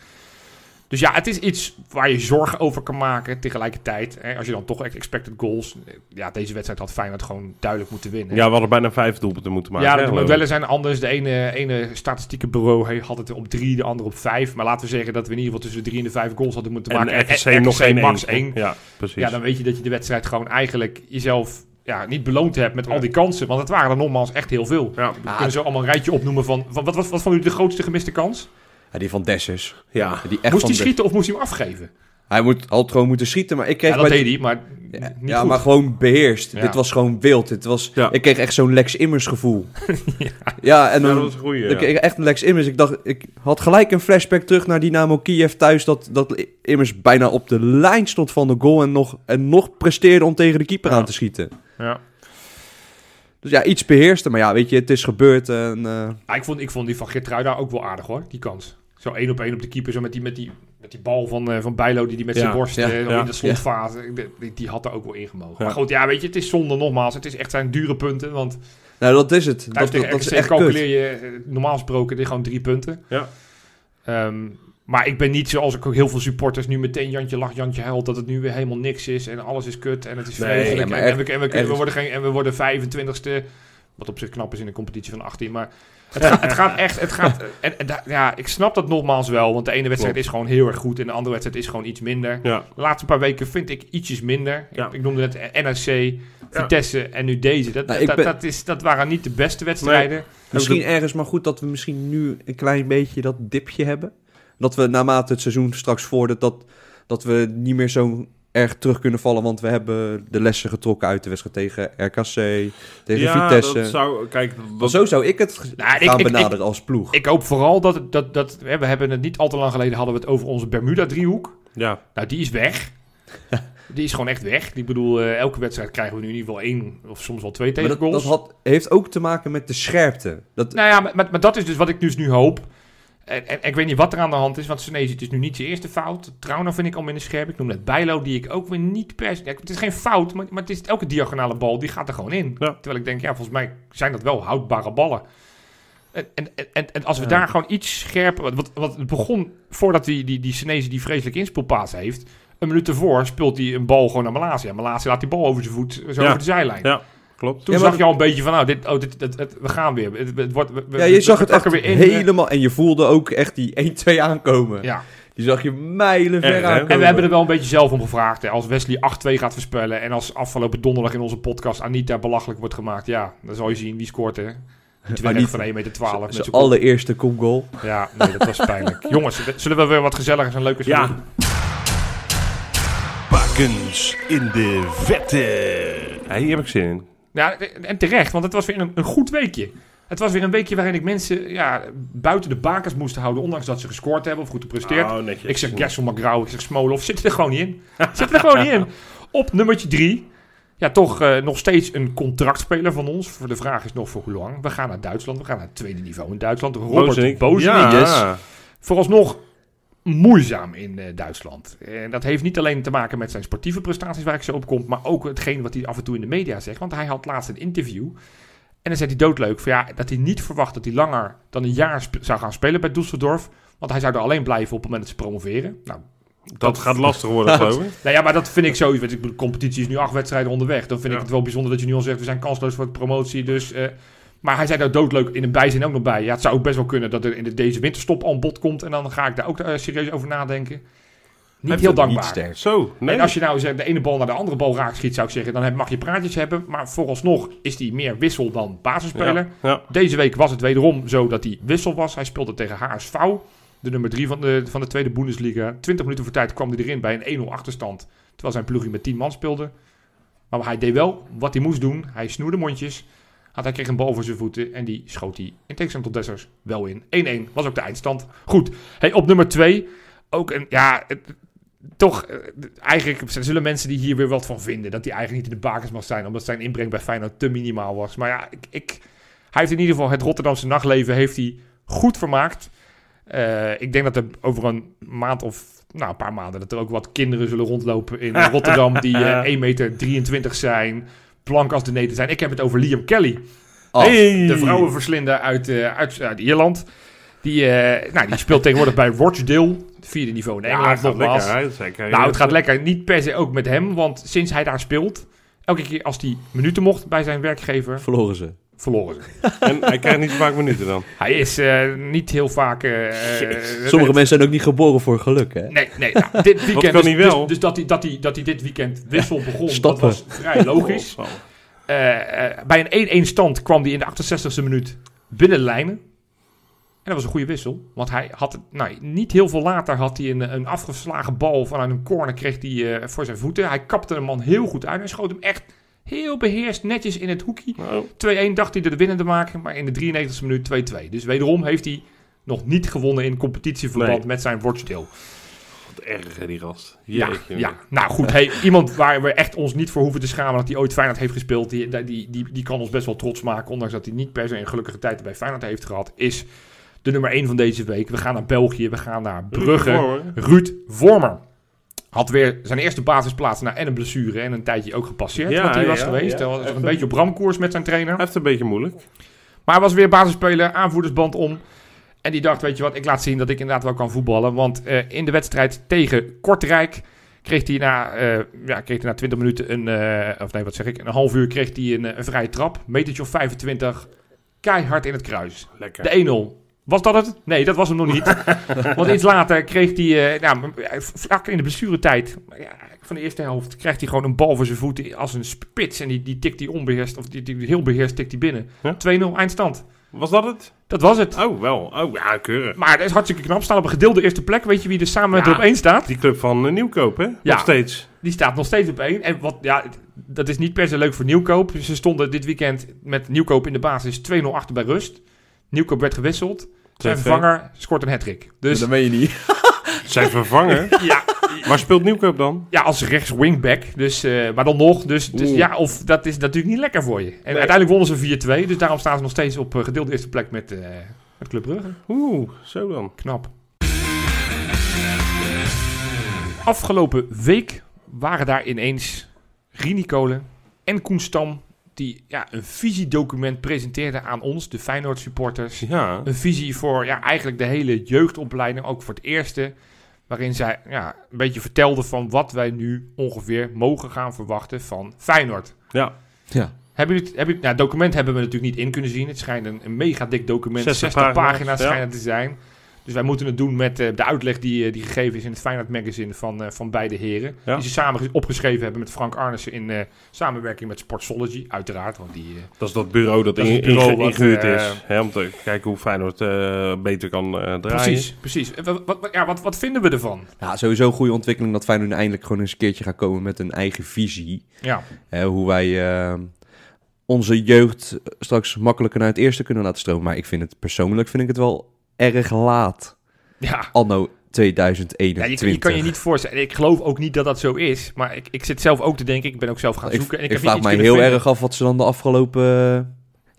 Dus ja, het is iets waar je zorgen over kan maken. Tegelijkertijd, hè, als je dan toch echt expected goals... Ja, deze wedstrijd had Feyenoord gewoon duidelijk moeten winnen. Ja, we hadden bijna vijf doelpunten moeten maken. Ja, de modellen zijn anders. De ene, ene statistieke bureau had het op drie, de andere op vijf. Maar laten we zeggen dat we in ieder geval tussen de drie en de vijf goals hadden moeten maken. En RKC nog één max één. één. Ja, precies. Ja, dan weet je dat je de wedstrijd gewoon eigenlijk jezelf ja, niet beloond hebt met al die kansen. Want het waren er nogmaals echt heel veel. ja. We kunnen zo allemaal een rijtje opnoemen van... van wat, wat, wat vond u de grootste gemiste kans? Ja, die van Dessers. ja. Die echt moest hij de- schieten of moest hij hem afgeven? Hij moet, had gewoon moeten schieten, maar ik kreeg Ja, dat bij- deed hij, maar Ja, niet ja, goed. maar gewoon beheerst. Ja. Dit was gewoon wild. Dit was, Ja. Ik kreeg echt zo'n Lex Immers gevoel. ja. en Ja, dan, dat was een goeie. kreeg echt een Lex Immers. Ik dacht, ik had gelijk een flashback terug naar Dynamo Kiev thuis. Dat, dat Immers bijna op de lijn stond van de goal. En nog, en nog presteerde om tegen de keeper Ja. aan te schieten. Ja. Dus ja, iets beheerste. Maar ja, weet je, het is gebeurd. En, eh, Ja, ik, vond, ik vond die van Geertruida ook wel aardig hoor, die kans. Zo één op één op de keeper, zo met die, met die, met die bal van, eh, van Bijlo die die met Ja, zijn borst ja, eh, ja, in de slotfase, die, die had er ook wel ingemogen. Maar goed, ja, weet je, het is zonde nogmaals. Het is echt zijn dure punten, want nou, dat is het. Dat, dat, dat is echt calculeer je eh, normaal gesproken dit gewoon drie punten. Ja. Ehm, maar ik ben niet zoals ik ook heel veel supporters nu meteen Jantje lacht, Jantje huilt, dat het nu weer helemaal niks is en alles is kut en het is Nee, vreselijk. en, en, we, en, we, echt- we worden geen, en we worden 25ste, wat op zich knap is in een competitie van 18, maar het, gaat, het gaat echt, het gaat, en, en da- ja, ik snap dat nogmaals wel, want de ene wedstrijd Klopt. is gewoon heel erg goed en de andere wedstrijd is gewoon iets minder. Ja. De laatste paar weken vind ik ietsjes minder. Ja. Ik, ik noemde het NRC, Vitesse en nu deze. Dat, Nou, dat, ben- dat, is, dat waren niet de beste wedstrijden. Misschien ergens maar goed dat we misschien nu een klein beetje dat dipje hebben. Dat we naarmate het seizoen straks vordert, dat, dat we niet meer zo erg terug kunnen vallen. Want we hebben de lessen getrokken uit de wedstrijd tegen RKC, tegen ja, Vitesse. dat zou... Kijk, zo zou ik het Nou, ik- gaan ik- ik- benaderen als ploeg. Ik hoop vooral dat, het- dat, dat we hebben het niet al te lang geleden hadden we het over onze Bermuda-driehoek. ja. Nou, die is weg. die is gewoon echt weg. Ik bedoel, eh, elke wedstrijd krijgen we nu in ieder geval één of soms wel twee maar dat, tegengoals. dat had, heeft ook te maken met de scherpte. Dat, Nou ja, maar, maar, maar dat is dus wat ik dus nu hoop. En, en, ik weet niet wat er aan de hand is, want Senesi, het is nu niet zijn eerste fout. Trouwner vind ik al minder scherp. Ik noem net Bijlo, die ik ook weer niet per se... ja, Het is geen fout, maar, maar het is elke diagonale bal, die gaat er gewoon in. Ja. Terwijl ik denk, ja, volgens mij zijn dat wel houdbare ballen. En, en, en, en als we Ja. daar gewoon iets scherper... Want, wat, wat het begon, voordat die, die, die Senesi die vreselijke inspeelpaas heeft... Een minuut ervoor speelt hij een bal gewoon naar Malasia. Malasia laat die bal over zijn voet, zo over de zijlijn. Ja, klopt. Toen Ja, zag je al een beetje van, nou, dit, oh, dit, we gaan weer. Het, het wordt, we- ja, je we- zag het echt weer in. helemaal. En je voelde ook echt die 1-2 aankomen. Ja. Die zag je mijlen ver aankomen. En we hebben er wel een beetje zelf om gevraagd. Hè. Als Wesley 8-2 gaat voorspellen en als afgelopen donderdag in onze podcast Anita belachelijk wordt gemaakt. Ja, dan zal je zien wie scoort hè. Die dwerg Anita. van 1,12 meter. 12 met Zijn allereerste kopgoal. Ja, nee, dat was pijnlijk. Jongens, zullen we weer wat gezelligers en leukers Ja. doen? Bakens in de vette. Ja, hier heb ik zin in. Ja, en terecht, want het was weer een, een goed weekje. Het was weer een weekje waarin ik mensen ja, buiten de bakens moest houden, ondanks dat ze gescoord hebben of goed gepresteerd. Oh. Ik zeg Gessel McGraw, ik zeg Smolov, zit er gewoon niet in. Zit er gewoon niet in. Op nummertje drie. Ja, toch eh, nog steeds een contractspeler van ons. Voor de vraag is nog voor hoe lang. We gaan naar Duitsland. We gaan naar het tweede niveau in Duitsland. Robert. Bozenik. Ja. Yes. Vooralsnog moeizaam in eh, Duitsland. En dat heeft niet alleen te maken met zijn sportieve prestaties waar ik zo op kom, maar ook hetgeen wat hij af en toe in de media zegt. Want hij had laatst een interview en dan zei hij doodleuk van ja, dat hij niet verwacht dat hij langer dan een jaar zou gaan spelen bij Düsseldorf. Want hij zou er alleen blijven op het moment dat ze promoveren. Nou, Dat gaat lastig worden, geloof ik. nou ja, maar dat vind ik sowieso. want Ik bedoel, de competitie is nu acht wedstrijden onderweg. Dan vind Ja. ik het wel bijzonder dat je nu al zegt, we zijn kansloos voor de promotie. Dus, eh, maar hij zei daar doodleuk in een bijzin ook nog bij. Ja, het zou ook best wel kunnen dat er in de, deze winterstop al een bod komt. En dan ga ik daar ook eh, serieus over nadenken. Niet heel dankbaar. Niet sterk. Zo, nee. En als je nou zegt, de ene bal naar de andere bal raakt schiet, zou ik zeggen, dan heb- mag je praatjes hebben. Maar vooralsnog is hij meer wissel dan basisspeler. ja, ja. Deze week was het wederom zo dat hij wissel was. Hij speelde tegen HSV, de nummer 3 van de, van de tweede Bundesliga. 20 minuten voor tijd kwam hij erin bij een 1-0 achterstand. Terwijl zijn ploegje met 10 man speelde. Maar hij deed wel wat hij moest doen. Hij snoerde mondjes. Had hij kreeg een bal voor zijn voeten en die schoot hij in tegenstelling tot Dessers wel in. 1-1 was ook de eindstand. Goed, hey, op nummer 2 ook een, ja, het- toch, eh, eigenlijk zullen mensen die hier weer wat van vinden. Dat hij eigenlijk niet in de bakens mag zijn. Omdat zijn inbreng bij Feyenoord te minimaal was. Maar ja, ik, ik, hij heeft in ieder geval het Rotterdamse nachtleven heeft hij goed vermaakt. Eh, ik denk dat er over een maand of nou, een paar maanden... dat er ook wat kinderen zullen rondlopen in Rotterdam... die eh 1,23 meter zijn, blank als de neten zijn. Ik heb het over Liam Kelly. Oh, Hey! De vrouwenverslinder uit, eh, uit, uit Ierland. Die, eh, nou, die speelt tegenwoordig bij Rochdale. Het vierde niveau in Ja, Engeland het gaat nogmaals. lekker. hè, zeker. Nou, het gaat lekker. Niet per se ook met hem. Want sinds hij daar speelt... Elke keer als hij minuten mocht bij zijn werkgever... Verloren ze. Verloren ze. En hij krijgt niet zo vaak minuten dan. Hij is eh, niet heel vaak... eh, eh, Sommige mensen zijn ook niet geboren voor geluk, hè? Nee, nee. Nou, dit weekend... kan dus, wel? Dus, dus dat, hij, dat, hij, dat hij dit weekend wissel begon, Stappen. dat was vrij logisch. Oh, Eh, eh, bij een 1-1 stand kwam hij in de 68e minuut binnen de lijnen. En dat was een goede wissel. Want hij had, het- nou, niet heel veel later had hij een, een afgeslagen bal vanuit een corner kreeg hij, eh, voor zijn voeten. Hij kapte een man heel goed uit. Hij schoot hem echt heel beheerst netjes in het hoekje. Oh, 2-1 dacht hij er de winnen te maken, maar in de 93e minuut 2-2. Dus wederom heeft hij nog niet gewonnen in competitieverband Nee. met zijn Rochdale. wat erg hè, die gast. Ja, Jeetje. ja, nou goed. Hey, iemand waar we echt ons niet voor hoeven te schamen dat hij ooit Feyenoord heeft gespeeld, die, die, die, die kan ons best wel trots maken, ondanks dat hij niet per se een gelukkige tijd bij Feyenoord heeft gehad, is de nummer 1 van deze week. We gaan naar België, we gaan naar Brugge. Ruud Vormer had weer zijn eerste basisplaats na en een blessure en een tijdje ook gepasseerd, Ja, wat hij was ja, geweest. Hij was Echt een beetje op ramkoers met zijn trainer. Hij heeft een beetje moeilijk. Maar hij was weer basisspeler, aanvoerdersband om. En die dacht, weet je wat, ik laat zien dat ik inderdaad wel kan voetballen. Want eh, in de wedstrijd tegen Kortrijk kreeg hij na, eh, ja, kreeg hij na 20 minuten een... eh, of nee, wat zeg ik? Een half uur kreeg hij een, een vrije trap. Metertje of 25. Keihard in het kruis. Lekker. De 1-0. Was dat het? Nee, dat was hem nog niet. Want iets later kreeg hij, eh, nou, vlak in de blessuretijd, ja, van de eerste helft, krijgt hij gewoon een bal voor zijn voeten als een spits. En die, die tikt hij onbeheerst, of die, die heel beheerst tikt hij binnen. Ja. 2-0 eindstand. Was dat het? Dat was het. Oh, wel. Oh, ja, keurig. Maar dat is hartstikke knap. Staan op een gedeelde eerste plek. Weet je wie er samen met Ja. op één staat? Die club van eh, Nieuwkoop, hè? Ja. Nog steeds. Die staat nog steeds op één. En wat, ja, dat is niet per se leuk voor Nieuwkoop. Ze stonden dit weekend met Nieuwkoop in de basis 2-0 achter bij rust. Nieuwkoop werd gewisseld. Zijn 2-2. vervanger scoort een hat-trick. Dus dat weet je niet. Zijn vervanger. ja, Waar speelt Nieuwkoop dan? ja, als rechts wingback. Dus, eh, maar dan nog. Dus, dus ja, of dat is natuurlijk niet lekker voor je. En uiteindelijk wonnen ze 4-2. Dus daarom staan ze nog steeds op eh, gedeelde eerste plek met, eh met Club Brugge. Oeh, zo dan. Knap. Afgelopen week waren daar ineens Rini Kolen en Koen Stam... die ja, een visiedocument presenteerden aan ons, de Feyenoord supporters. Ja. Een visie voor ja, eigenlijk de hele jeugdopleiding, ook voor het eerste... waarin zij ja, een beetje vertelden van wat wij nu ongeveer mogen gaan verwachten van Feyenoord. Ja. Ja. Hebben jullie het, hebben jullie, nou, document hebben we natuurlijk niet in kunnen zien. Het schijnt een, een mega dik document, 60 60, pagina's, pagina's, ja. schijnen te zijn. Dus wij moeten het doen met eh, de uitleg die, eh, die gegeven is in het Feyenoord Magazine van, eh, van beide heren. Ja. Die ze samen opgeschreven hebben met Frank Arnissen in eh, samenwerking met Sportsology, uiteraard. Want die, Dat is dat bureau dat, Dat is in, het bureau inge- ingehuurd eh, is. Hè, om te kijken hoe Feyenoord beter kan eh, draaien. precies, precies. Wat, wat, ja, wat, wat vinden we ervan? Ja, sowieso een goede ontwikkeling dat Feyenoord nu eindelijk gewoon eens een keertje gaat komen met een eigen visie. Ja, Hè, hoe wij onze jeugd straks makkelijker naar het eerste kunnen laten stromen. Maar ik vind het persoonlijk vind ik het wel erg laat. ja. Anno Ja, 2021. je, kan- je kan je niet voorstellen. Ik geloof ook niet dat dat zo is. Maar ik, ik zit zelf ook te denken. Ik ben ook zelf gaan ik, zoeken. En ik, ik heb vraag mij heel erg af wat ze dan de afgelopen eh,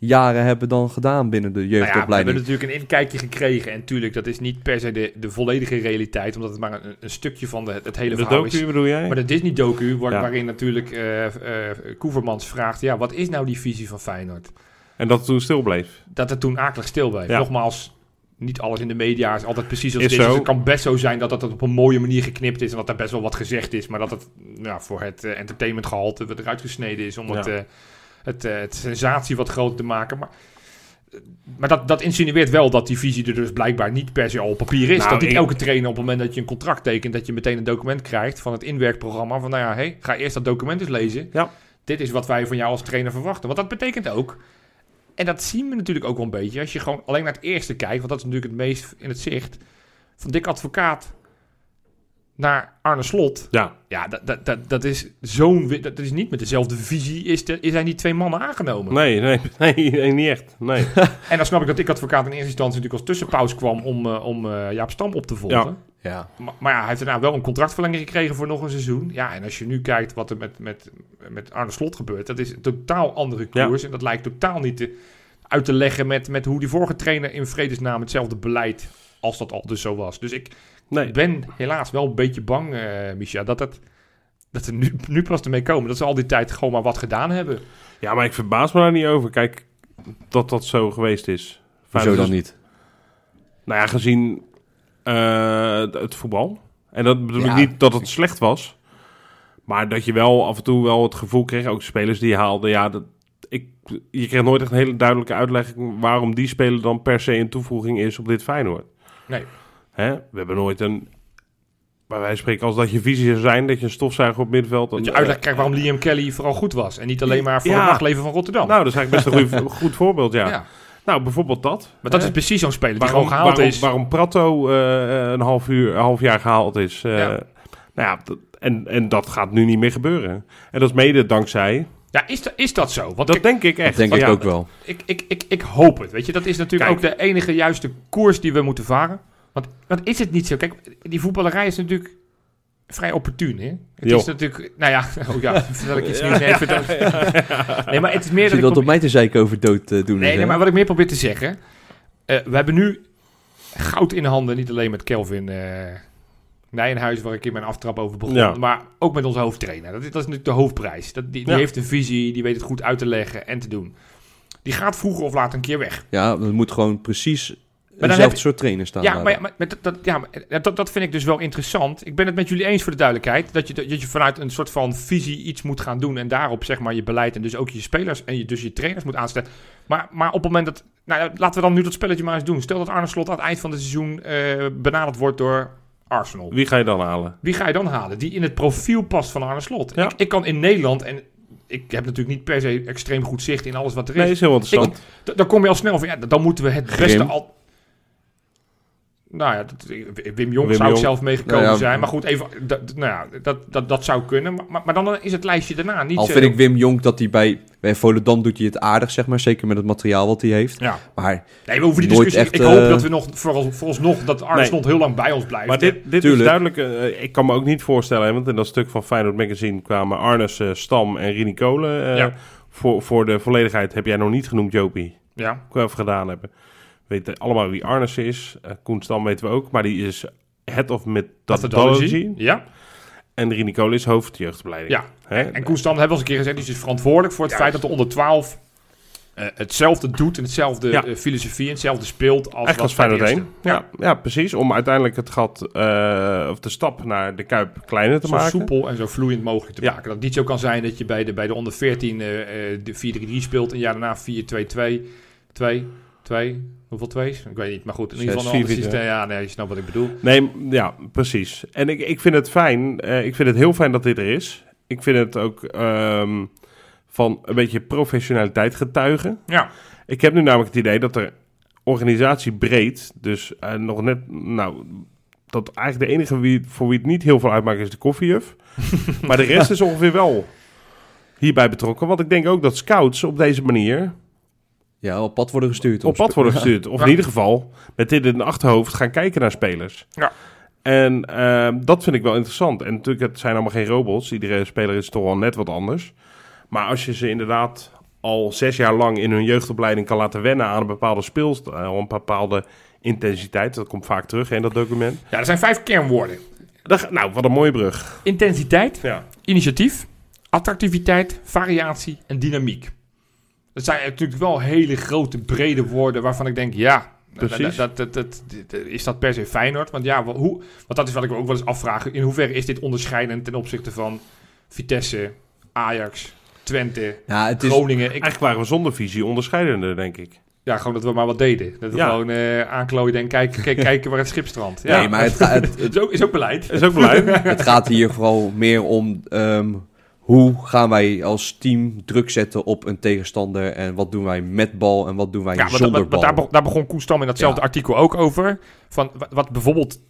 jaren hebben dan gedaan binnen de Nou ja, we hebben jeugdopleiding. natuurlijk een inkijkje gekregen. En natuurlijk, dat is niet per se de, de volledige realiteit. Omdat het maar een, een stukje van de, het hele De verhaal docu is. bedoel jij? Maar de Disney-docu, waar- Ja. waarin natuurlijk eh eh, Koevermans vraagt... Ja, wat is nou die visie van Feyenoord? En dat het toen stil bleef. Dat het toen akelig stil bleef. Ja. Nogmaals, niet alles in de media is altijd precies als Is. Dus het kan best zo zijn dat dat op een mooie manier geknipt is... en dat er best wel wat gezegd is... maar dat het ja, voor het eh, entertainmentgehalte wat eruit gesneden is... om Ja. het, eh, het, eh, het sensatie wat groter te maken. Maar, maar dat, dat insinueert wel dat die visie er dus blijkbaar niet per se al op papier is. Nou, dat niet ik- elke trainer op het moment dat je een contract tekent... dat je meteen een document krijgt van het inwerkprogramma... van nou ja, hey, ga eerst dat document eens lezen. Ja. Dit is wat wij van jou als trainer verwachten. Want dat betekent ook... En dat zien we natuurlijk ook wel een beetje. Als je gewoon alleen naar het eerste kijkt, want dat is natuurlijk het meest in het zicht. Van Dick Advocaat naar Arne Slot. Ja. Ja, dat, dat, dat, dat is zo'n... Dat is niet met dezelfde visie. Is, de, zijn die twee mannen aangenomen? Nee, nee, nee, nee, niet echt. Nee. En dan snap ik dat Dick Advocaat in eerste instantie natuurlijk als tussenpauze kwam om, eh, om eh, Jaap Stam op te volgen. Ja. Ja. Maar, maar ja, hij heeft daarna wel een contractverlenging gekregen voor nog een seizoen. Ja, en als je nu kijkt wat er met, met, met Arne Slot gebeurt, dat is een totaal andere Ja. koers. En dat lijkt totaal niet te, uit te leggen met, met hoe die vorige trainer in vredesnaam hetzelfde beleid, als dat al dus zo was. Dus ik Nee, ben helaas wel een beetje bang, eh Micha, dat, het, dat er nu, nu pas ermee komen. Dat ze al die tijd gewoon maar wat gedaan hebben. ja, maar ik verbaas me daar niet over. Kijk, dat dat zo geweest is. Hoezo Feyenoord dan niet? Nou ja, gezien het voetbal. En dat bedoel Ja. ik niet dat het slecht was. Maar dat je wel af en toe wel het gevoel kreeg, ook spelers die je haalde, ja, dat, ik, je kreeg nooit echt een hele duidelijke uitlegging waarom die speler dan per se een toevoeging is op dit Feyenoord. Nee. Hè? We hebben nooit een, wijze van spreken, als dat je visie zou zijn, dat je een stofzuiger op middenveld... Dat je een- uitleg krijgt waarom Liam Kelly vooral goed was. En niet alleen maar voor Ja. het nachtleven van Rotterdam. Nou, dat is eigenlijk best een goed, goed voorbeeld, ja. ja. Nou, bijvoorbeeld dat. Maar dat Hè? is precies zo'n speler die waarom, gewoon gehaald waarom, is. waarom Prato eh, een, half uur, een half jaar gehaald is. eh, Ja. Nou ja, dat- en, en dat gaat nu niet meer gebeuren. En dat is mede dankzij... Ja, is, dat- is dat zo? Want Dat ik, denk ik echt. Dat denk ik ja, ook wel. ik, ik, ik, ik hoop het. Weet je, dat is natuurlijk Kijk. ook de enige juiste koers die we moeten varen. Want, want is het niet zo? Kijk, die voetballerij is natuurlijk vrij opportun, hè? Het Jo. is natuurlijk... Nou ja, oh ja, vertel ik iets nieuws. Nee, vertel- nee, maar het is meer dat ik... dat op mij te zeiken over dood eh, doen? Nee, nee, maar wat ik meer probeer te zeggen... eh, we hebben nu goud in de handen, niet alleen met Kelvin eh Nijenhuis, waar ik in mijn aftrap over begon, Ja. maar ook met onze hoofdtrainer. Dat is, dat is natuurlijk de hoofdprijs. Dat, die die Ja. heeft een visie, die weet het goed uit te leggen en te doen. Die gaat vroeger of later een keer weg. Ja, het moet gewoon precies dan eenzelfde heb je- soort trainer staan. Ja, daar. maar, ja, maar, maar dat, dat, ja, maar dat, dat vind ik dus wel interessant. Ik ben het met jullie eens voor de duidelijkheid. Dat je, dat je vanuit een soort van visie iets moet gaan doen. En daarop zeg maar je beleid en dus ook je spelers en je, dus je trainers moet aanstellen. Maar, maar op het moment dat... Nou, laten we dan nu dat spelletje maar eens doen. Stel dat Arne Slot aan het eind van het seizoen eh, benaderd wordt door Arsenal. Wie ga je dan halen? Wie ga je dan halen? Die in het profiel past van Arne Slot. Ja. Ik, ik kan in Nederland... En ik heb natuurlijk niet per se extreem goed zicht in alles wat er is. Nee, is heel interessant. D- dan kom je al snel van, ja, dan moeten we het beste Grim. al... Nou ja, dat, Wim Jong Wim zou ik Jong. zelf meegekomen Nou ja, zijn. Maar goed, even, dat, nou ja, dat, dat, dat zou kunnen. Maar, maar, dan is het lijstje daarna niet Al zo... vind ik Wim Jong dat hij bij, bij Volendam doet hij het aardig, zeg maar. Zeker met het materiaal wat hij heeft. Ja. Maar Nee, we hoeven die discussie... echt, ik hoop eh, dat we nog, voorals, vooralsnog, dat Arne Nee. Heel lang bij ons blijft. Maar dit, dit is duidelijk. eh, ik kan me ook niet voorstellen, hè, want in dat stuk van Feyenoord Magazine kwamen Arnes, eh, Stam en Rini Kolen. eh, Ja. voor, voor de volledigheid heb jij nog niet genoemd, Jopie. Ja, Ik wil even gedaan hebben. We weten allemaal wie Arnes is. Koen Stam weten we ook, maar die is head of methodology. Ja, En Rini Kolen is hoofd jeugdopleiding. ja. Hè? En Koen Stam, hebben we al eens een keer gezegd, die is dus verantwoordelijk voor het Juist. feit dat de onder 12 eh, hetzelfde doet en hetzelfde Ja. eh, filosofie en hetzelfde speelt als Echt als Feyenoord eerste. 1. Ja. Ja, precies. Om uiteindelijk het gat, of de stap naar de Kuip kleiner te zo maken. soepel en zo vloeiend mogelijk te Ja. maken. Dat niet zo kan zijn dat je bij de, bij de onder 14 eh, eh, de 4-3-3 speelt en jaar daarna 4-2-2, 2, 2, hoeveel twees? Ik weet niet, maar goed, in ieder geval een systeem. Ja, nee, je snapt wat ik bedoel. Nee, ja, precies. En ik, ik vind het fijn. eh, ik vind het heel fijn dat dit er is. Ik vind het ook ehm, van een beetje professionaliteit getuigen. Ja, Ik heb nu namelijk het idee dat er organisatie breed, dus eh, nog net, nou, dat eigenlijk de enige wie, voor wie het niet heel veel uitmaakt is de koffiejuf. maar de rest is ongeveer wel hierbij betrokken. Want ik denk ook dat scouts op deze manier ja, op pad worden gestuurd. op pad worden gestuurd. Of Ja. in ieder geval met dit in het achterhoofd gaan kijken naar spelers. Ja. En ehm, dat vind ik wel interessant. En natuurlijk, het zijn allemaal geen robots. Iedere speler is toch wel net wat anders. Maar als je ze inderdaad al zes jaar lang in hun jeugdopleiding kan laten wennen aan een bepaalde speelstijl, een bepaalde intensiteit, dat komt vaak terug hè, in dat document. ja er zijn vijf kernwoorden. Nou, wat een mooie brug. Intensiteit, Ja. initiatief, attractiviteit, variatie en dynamiek. Dat zijn natuurlijk wel hele grote, brede woorden waarvan ik denk, ja, Precies. Dat, dat, dat, dat- is dat per se Feyenoord? Want ja, hoe, want dat is wat ik me ook wel eens afvraag. In hoeverre is dit onderscheidend ten opzichte van Vitesse, Ajax, Twente, Ja, het is... Groningen? Ik, Eigenlijk waren we zonder visie onderscheidender, denk ik. ja, gewoon dat we maar wat deden. Dat we Ja. gewoon eh aanklooien en kijken, kijk, kijken waar het schip strandt. Ja, Nee, maar het, ga- het, is, ook, is ook beleid. Is ook het gaat hier vooral meer om... ehm, hoe gaan wij als team druk zetten op een tegenstander? En wat doen wij met bal en wat doen wij Ja, zonder maar- maar bal? daar, be- daar begon Koen Stam in datzelfde Ja. artikel ook over. Van wat, bijvoorbeeld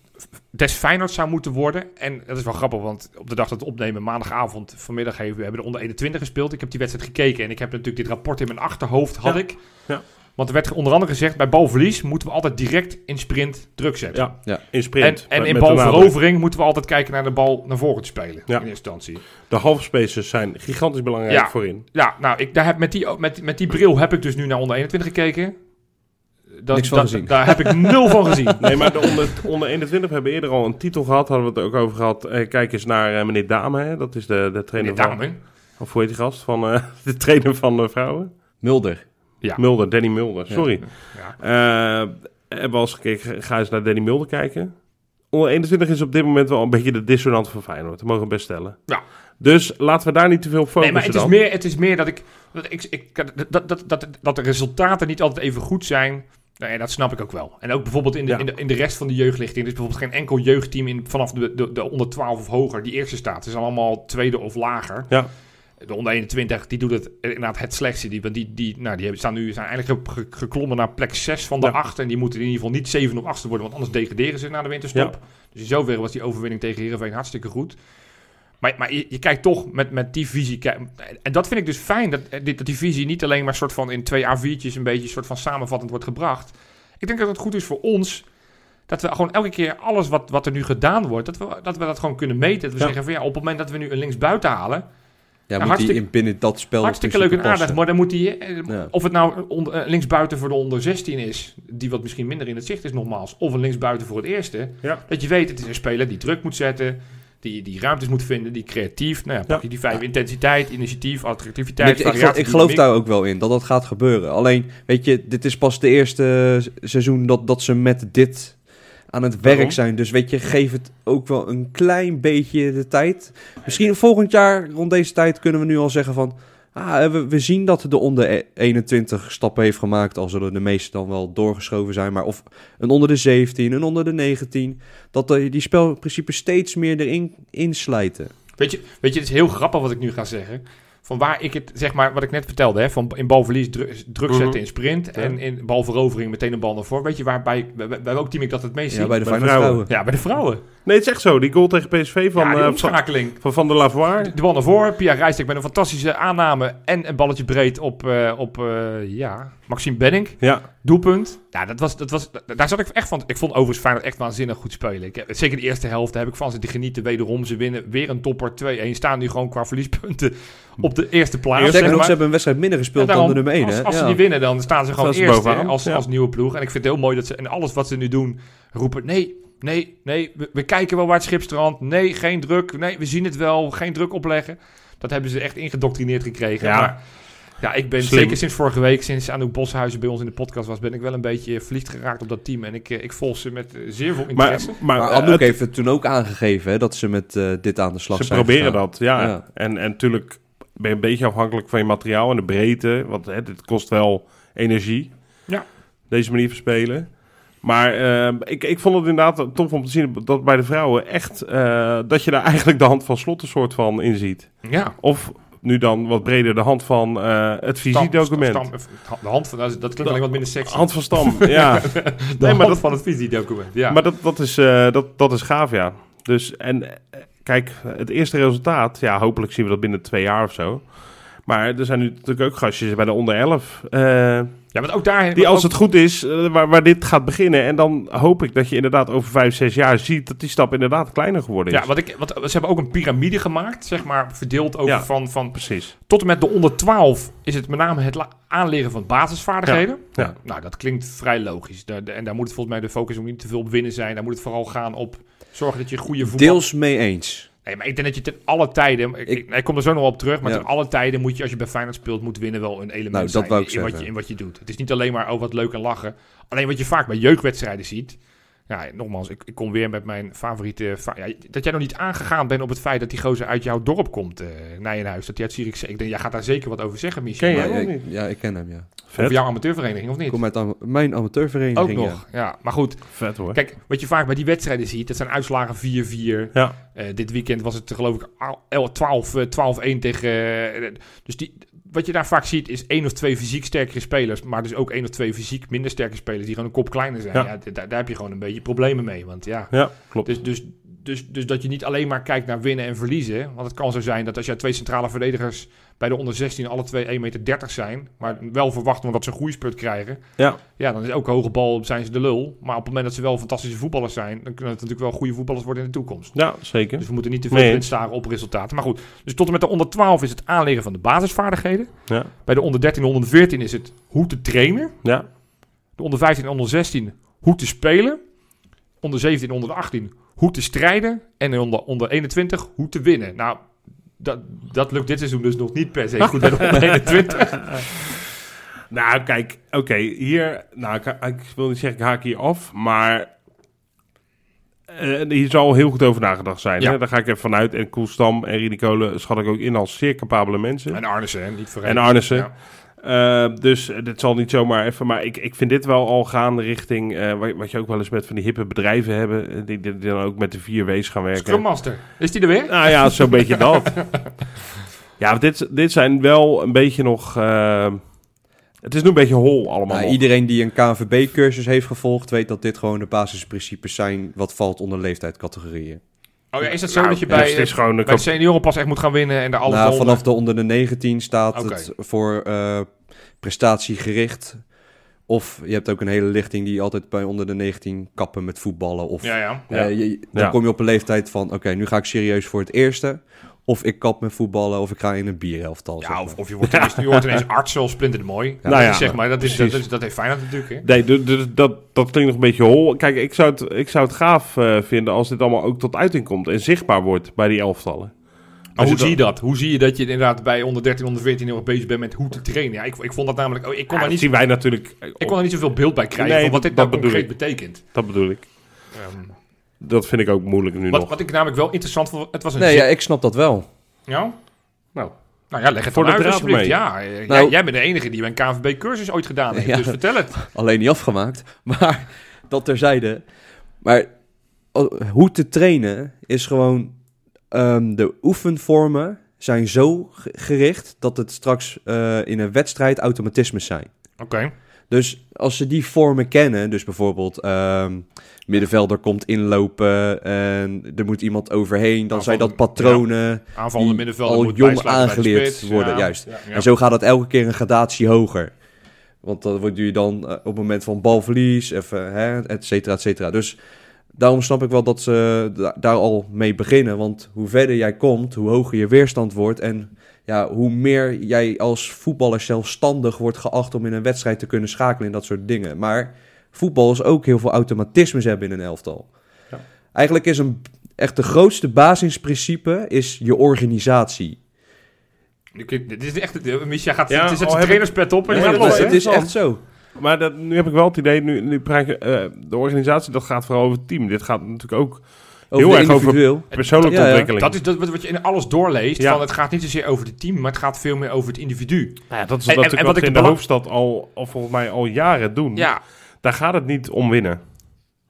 des Feyenoord zou moeten worden. En dat is wel grappig, want op de dag dat we het opnemen, maandagavond, vanmiddag even, we hebben de onder 21 gespeeld. Ik heb die wedstrijd gekeken en ik heb natuurlijk dit rapport in mijn achterhoofd, had Ja. ik. Ja. Want er werd onder andere gezegd, bij balverlies moeten we altijd direct in sprint druk zetten. Ja, Ja. in En, sprint. en met- in balverovering moeten we altijd kijken naar de bal naar voren te spelen. Ja. In eerste instantie. De halfspaces zijn gigantisch belangrijk Ja. voorin. Ja, nou, ik, daar heb, met, die, met, met die bril heb ik dus nu naar onder 21 gekeken. Dat, Niks van dat- gezien. Daar heb ik nul van gezien. Nee, maar de onder, onder 21 hebben we eerder al een titel gehad. Hadden we het ook over gehad. Eh, kijk eens naar eh, meneer Dame. Hè? Dat is de, de trainer Meneer van... Dame. Of hoe heet die gast? Van, eh, de trainer van de vrouwen? Mulder. Ja. Mulder, Danny Mulder. Sorry. Ja. Eh, hebben we al eens gekeken, ga eens naar Danny Mulder kijken. Onder 21 is op dit moment wel een beetje de dissonant van Feyenoord. Dat mogen we best stellen. Ja. Dus laten we daar niet te veel focussen Nee, maar het is, meer, het is meer dat ik... Dat, ik, ik dat, dat, dat, dat de resultaten niet altijd even goed zijn... Ja, dat snap ik ook wel. En ook bijvoorbeeld in de, Ja. in de, in de rest van de jeugdlichting. Er is bijvoorbeeld geen enkel jeugdteam in, vanaf de, de, de onder 12 of hoger die eerste staat. Ze zijn allemaal tweede of lager. Ja. De onder 21, die doet het inderdaad het slechtste. Die, want die, die, nou, die staan nu zijn eigenlijk ge- ge- geklommen naar plek 6 van de Ja. 8. En die moeten in ieder geval niet 7 of 8 worden, want anders degraderen ze na de winterstop. Dus in zoverre was die overwinning tegen Heerenveen hartstikke goed. Maar, maar je, je kijkt toch met, met die visie. En dat vind ik dus fijn, dat, eh, dit- dat die visie niet alleen maar soort van in twee A4'tjes een beetje soort van samenvattend wordt gebracht. Ik denk dat het goed is voor ons dat we gewoon elke keer alles wat, wat er nu gedaan wordt, dat we, dat we dat gewoon kunnen meten. Dat we Ja. zeggen van ja, op het moment dat we nu een linksbuiten halen, Ja, moet hartstikke- in binnen dat spel hartstikke leuk en aardig, passen. maar dan moet die, eh, Ja. of het nou onder, eh, linksbuiten voor de onder 16 is, die wat misschien minder in het zicht is nogmaals, of een linksbuiten voor het eerste, Ja. dat je weet, het is een speler die druk moet zetten, die, die ruimtes moet vinden, die creatief, nou ja, pak Ja. je die vijf, intensiteit, initiatief, attractiviteit, ik, ik, variatie, ik geloof dynamiek. daar ook wel in, dat dat gaat gebeuren. Alleen, weet je, dit is pas de eerste seizoen dat, dat ze met dit aan het Waarom? werk zijn. Dus weet je, geef het ook wel een klein beetje de tijd. Misschien volgend jaar, rond deze tijd, kunnen we nu al zeggen van... Ah, we, we zien dat de onder 21 stappen heeft gemaakt. Al zullen de meeste dan wel doorgeschoven zijn. Maar of een onder de 17, een onder de 19. Dat de- die spelprincipes steeds meer erin inslijten. Weet je, weet je, het is heel grappig wat ik nu ga zeggen. Van waar ik het, zeg maar, wat ik net vertelde, hè, van in balverlies dru- druk Mhm. zetten in sprint en in balverovering meteen een bal naar voren. Weet je waarbij, bij, bij welk team ik dat het meest Ja, zie? bij de Bij de vrouwen. Ja, bij de vrouwen. Nee, het is echt zo. Die goal tegen PSV van, ja, die eh, van, van de Lavoie. De bal naar voren, Pia Rijstek met een fantastische aanname en een balletje breed op, eh, op eh, ja, Maxime Benning. Ja, Doelpunt. Ja, dat was, dat was, daar zat ik echt van. Ik vond overigens Feyenoord echt waanzinnig goed spelen. Ik, heb- zeker de eerste helft, daar heb ik van zitten genieten. Wederom, ze winnen weer een topper 2-1. Staan nu gewoon qua verliespunten op de eerste plaats. Zeg nog, ze hebben een wedstrijd minder gespeeld Ja, dan de daarom, nummer 1. Als, hè? als ze die winnen, dan staan ze gewoon ze eerst bovenaan. als, Ja. als nieuwe ploeg. En ik vind het heel mooi dat ze... En alles wat ze nu doen, roepen... Nee, nee, nee, we, we kijken wel waar het schip strandt. Nee, geen druk. Nee, we zien het wel. Geen druk opleggen. Dat hebben ze echt ingedoctrineerd gekregen. Ja. Maar ja, ik ben Slim. zeker sinds vorige week, sinds Anouk Boshuizen bij ons in de podcast was, ben ik wel een beetje verliefd geraakt op dat team. En ik, eh, ik volg ze met eh, zeer veel maar, interesse. maar, Maar eh, Anouk het- heeft het toen ook aangegeven hè, dat ze met eh, dit aan de slag ze zijn proberen gegaan. dat, ja. Ja. En, en natuurlijk ben je een beetje afhankelijk van je materiaal en de breedte. Want hè, dit kost wel energie. Ja. Deze manier van spelen. Maar eh, ik, ik vond het inderdaad tof om te zien dat bij de vrouwen echt... eh, dat je daar eigenlijk de hand van slot een soort van in ziet. Ja. Of nu dan wat breder de hand van eh, het visiedocument. Stam- stam- de hand van, dat, klinkt alleen wat minder sexy. Hand van Stam, ja. de maar hand dat- van het visiedocument. Ja. Maar dat, dat, is, eh, dat, dat is gaaf, ja. Dus, en eh, kijk, het eerste resultaat, ja, hopelijk zien we dat binnen twee jaar of zo. Maar er zijn nu natuurlijk ook gastjes bij de onder 11. Ja, want ook daar... die als ook- het goed is, eh, waar, waar dit gaat beginnen. En dan hoop ik dat je inderdaad over vijf, zes jaar ziet dat die stap inderdaad kleiner geworden is. Ja, wat ik, wat, ze hebben ook een piramide gemaakt, zeg maar, verdeeld over Ja. van, van Precies. tot en met de onder 12 is het met name het aanleren van basisvaardigheden. Ja, ja. Nou, dat klinkt vrij logisch. Daar- de- en daar moet het volgens mij de focus ook niet te veel op winnen zijn. Daar moet het vooral gaan op zorgen dat je goede voetbal... Deels mee eens. Nee, maar ik denk dat je ten alle tijden... Ik, Ik- ik, ik kom er zo nog op terug, maar Ja. ten alle tijden moet je, als je bij Feyenoord speelt, moet winnen wel een element Nou, dat zijn in, wat je, in wat je doet. Het is niet alleen maar, oh, wat leuk en lachen. Alleen wat je vaak bij jeugdwedstrijden ziet... Ja, nogmaals, ik, ik kom weer met mijn favoriete... fa- ja, dat jij nog niet aangegaan bent op het feit dat die gozer uit jouw dorp komt, eh Nijenhuis. Dat hij uit Zierikzee... Ik denk, jij gaat daar zeker wat over zeggen, Michel. Ken je? Ja, of ik, niet? ja, ik ken hem, ja. Vet. Over jouw amateurvereniging, of Ik niet? kom uit am- mijn amateurvereniging. Ook nog, ja. Maar goed, Vet hoor. kijk, wat je vaak bij die wedstrijden ziet, dat zijn uitslagen 4-4. Ja. Eh, dit weekend was het geloof ik al- 12, eh, 12-1 tegen... dus die, wat je daar vaak ziet is één of twee fysiek sterkere spelers, maar dus ook één of twee fysiek minder sterke spelers die gewoon een kop kleiner zijn. Ja. Ja. d- daar, daar heb je gewoon een beetje problemen mee. Want ja, Ja, klopt. dus, dus dus, dus dat je niet alleen maar kijkt naar winnen en verliezen. Want het kan zo zijn dat als jij twee centrale verdedigers bij de onder 16 alle twee 1,30 meter zijn, maar wel verwachten dat ze een groeispurt krijgen. Ja. Ja, dan is ook hoge bal zijn ze de lul. Maar op het moment dat ze wel fantastische voetballers zijn, dan kunnen het natuurlijk wel goede voetballers worden in de toekomst. Ja, zeker. Dus we moeten niet te veel Nee. staren op resultaten. Maar goed, dus tot en met de onder 12 is het aanleren van de basisvaardigheden. Ja. Bij de onder 13 en onder 14 is het hoe te trainen. Ja. De onder 15 en onder 16 hoe te spelen. Onder 17 en onder 18 hoe te strijden. En onder, onder 21 hoe te winnen. Nou, dat, dat lukt dit seizoen dus nog niet per se goed bij de onder 21. Nou, kijk, oké, hier, nou, ik, ik wil niet zeggen, ik haak hier af, maar eh, hier zal heel goed over nagedacht zijn. Ja. Hè? Daar ga ik even vanuit. En Koelstam en Rini Kolen schat ik ook in als zeer capabele mensen. En Arnissen, hè, niet En vergeten. Arnissen. Ja. Eh, dus dit zal niet zomaar even, maar ik, ik vind dit wel al gaan richting eh, wat, je ook wel eens met van die hippe bedrijven hebben, eh, die, die, die dan ook met de vier W's gaan werken. Scrum Master. Is die er weer? Nou ja, zo'n beetje dat. Ja, dit, dit zijn wel een beetje nog. het is nu een beetje hol allemaal. Nou, iedereen die een KNVB-cursus heeft gevolgd, weet dat dit gewoon de basisprincipes zijn wat valt onder leeftijdscategorieën. Oh ja, is dat zo Nou, dat je bij, het is gewoon bij senioren pas echt moet gaan winnen en daar alles Nou, onder- vanaf de onder de 19 staat het voor eh, prestatiegericht. Of je hebt ook een hele lichting die altijd bij onder de 19 kappen met voetballen. Of Ja, ja. eh, je- dan Ja. kom je op een leeftijd van, oké, nu ga ik serieus voor het eerste. Of ik kap met voetballen, of ik ga in een bierhelftal. zeg Ja, maar. of, of je wordt ineens, je wordt ineens arts zoals Splinter de Mooi. Nou dat ja, zeg maar, dat, is, dat, is, dat heeft Feyenoord natuurlijk. Hè? Nee, dat, dat klinkt nog een beetje hol. Kijk, ik zou het, ik zou het gaaf eh, vinden als dit allemaal ook tot uiting komt en zichtbaar wordt bij die elftallen. Maar hoe zie je dat? Hoe zie je dat je inderdaad bij onder 13, onder 14 heel erg bezig bent met hoe te trainen? Ja, ik, ik vond dat namelijk... oh, ik, kon Ja, daar niet, zien wij natuurlijk. ik kon daar niet zoveel beeld bij krijgen Nee, van wat dat- dit nou dat bedoel concreet betekent. Dat bedoel ik. Ehm, Dat vind ik ook moeilijk nu wat, nog. wat ik namelijk wel interessant vond, het was een... Nee, ja, ik snap dat wel. Ja? Nou, Nou ja, leg het Voor de uit draad mee. Ja, eh, jij, Nou- jij bent de enige die een KNVB-cursus ooit gedaan heeft, Ja. dus vertel het. Alleen niet afgemaakt. Maar dat terzijde. Maar oh, hoe te trainen is gewoon... ehm, de oefenvormen zijn zo ge- gericht dat het straks eh, in een wedstrijd automatismes zijn. Oké. Dus als ze die vormen kennen, dus bijvoorbeeld ehm, middenvelder komt inlopen en er moet iemand overheen, dan zijn dat patronen Aanvallende die al moet jong aangeleerd worden, Ja, juist. ja, ja. En zo gaat dat elke keer een gradatie hoger. Want dan word je dan eh, op het moment van balverlies, even, hè, et cetera, et cetera. Dus daarom snap ik wel dat ze da- daar al mee beginnen. Want hoe verder jij komt, hoe hoger je weerstand wordt. En ja, hoe meer jij als voetballer zelfstandig wordt geacht om in een wedstrijd te kunnen schakelen en dat soort dingen. Maar voetbal is ook heel veel automatismes hebben in een elftal. Ja. Eigenlijk is een echt de grootste basisprincipe is je organisatie. Dit is echt... Misha gaat... Ja, het is het al heb trainerspet op en die Ja, gaat los. het is echt zo. Maar dat, nu heb ik wel het idee, nu, nu praat je, eh, de organisatie, dat gaat vooral over het team. Dit gaat natuurlijk ook Over Heel erg over- individueel. persoonlijke Ja, ja. ontwikkeling. Dat is dat wat je in alles doorleest. Ja. Van het gaat niet zozeer over het team, maar het gaat veel meer over het individu. Nou ja, dat is En- en- natuurlijk en wat, ik in de hoofdstad al, al volgens mij al jaren doen. Ja, Daar gaat het niet om winnen.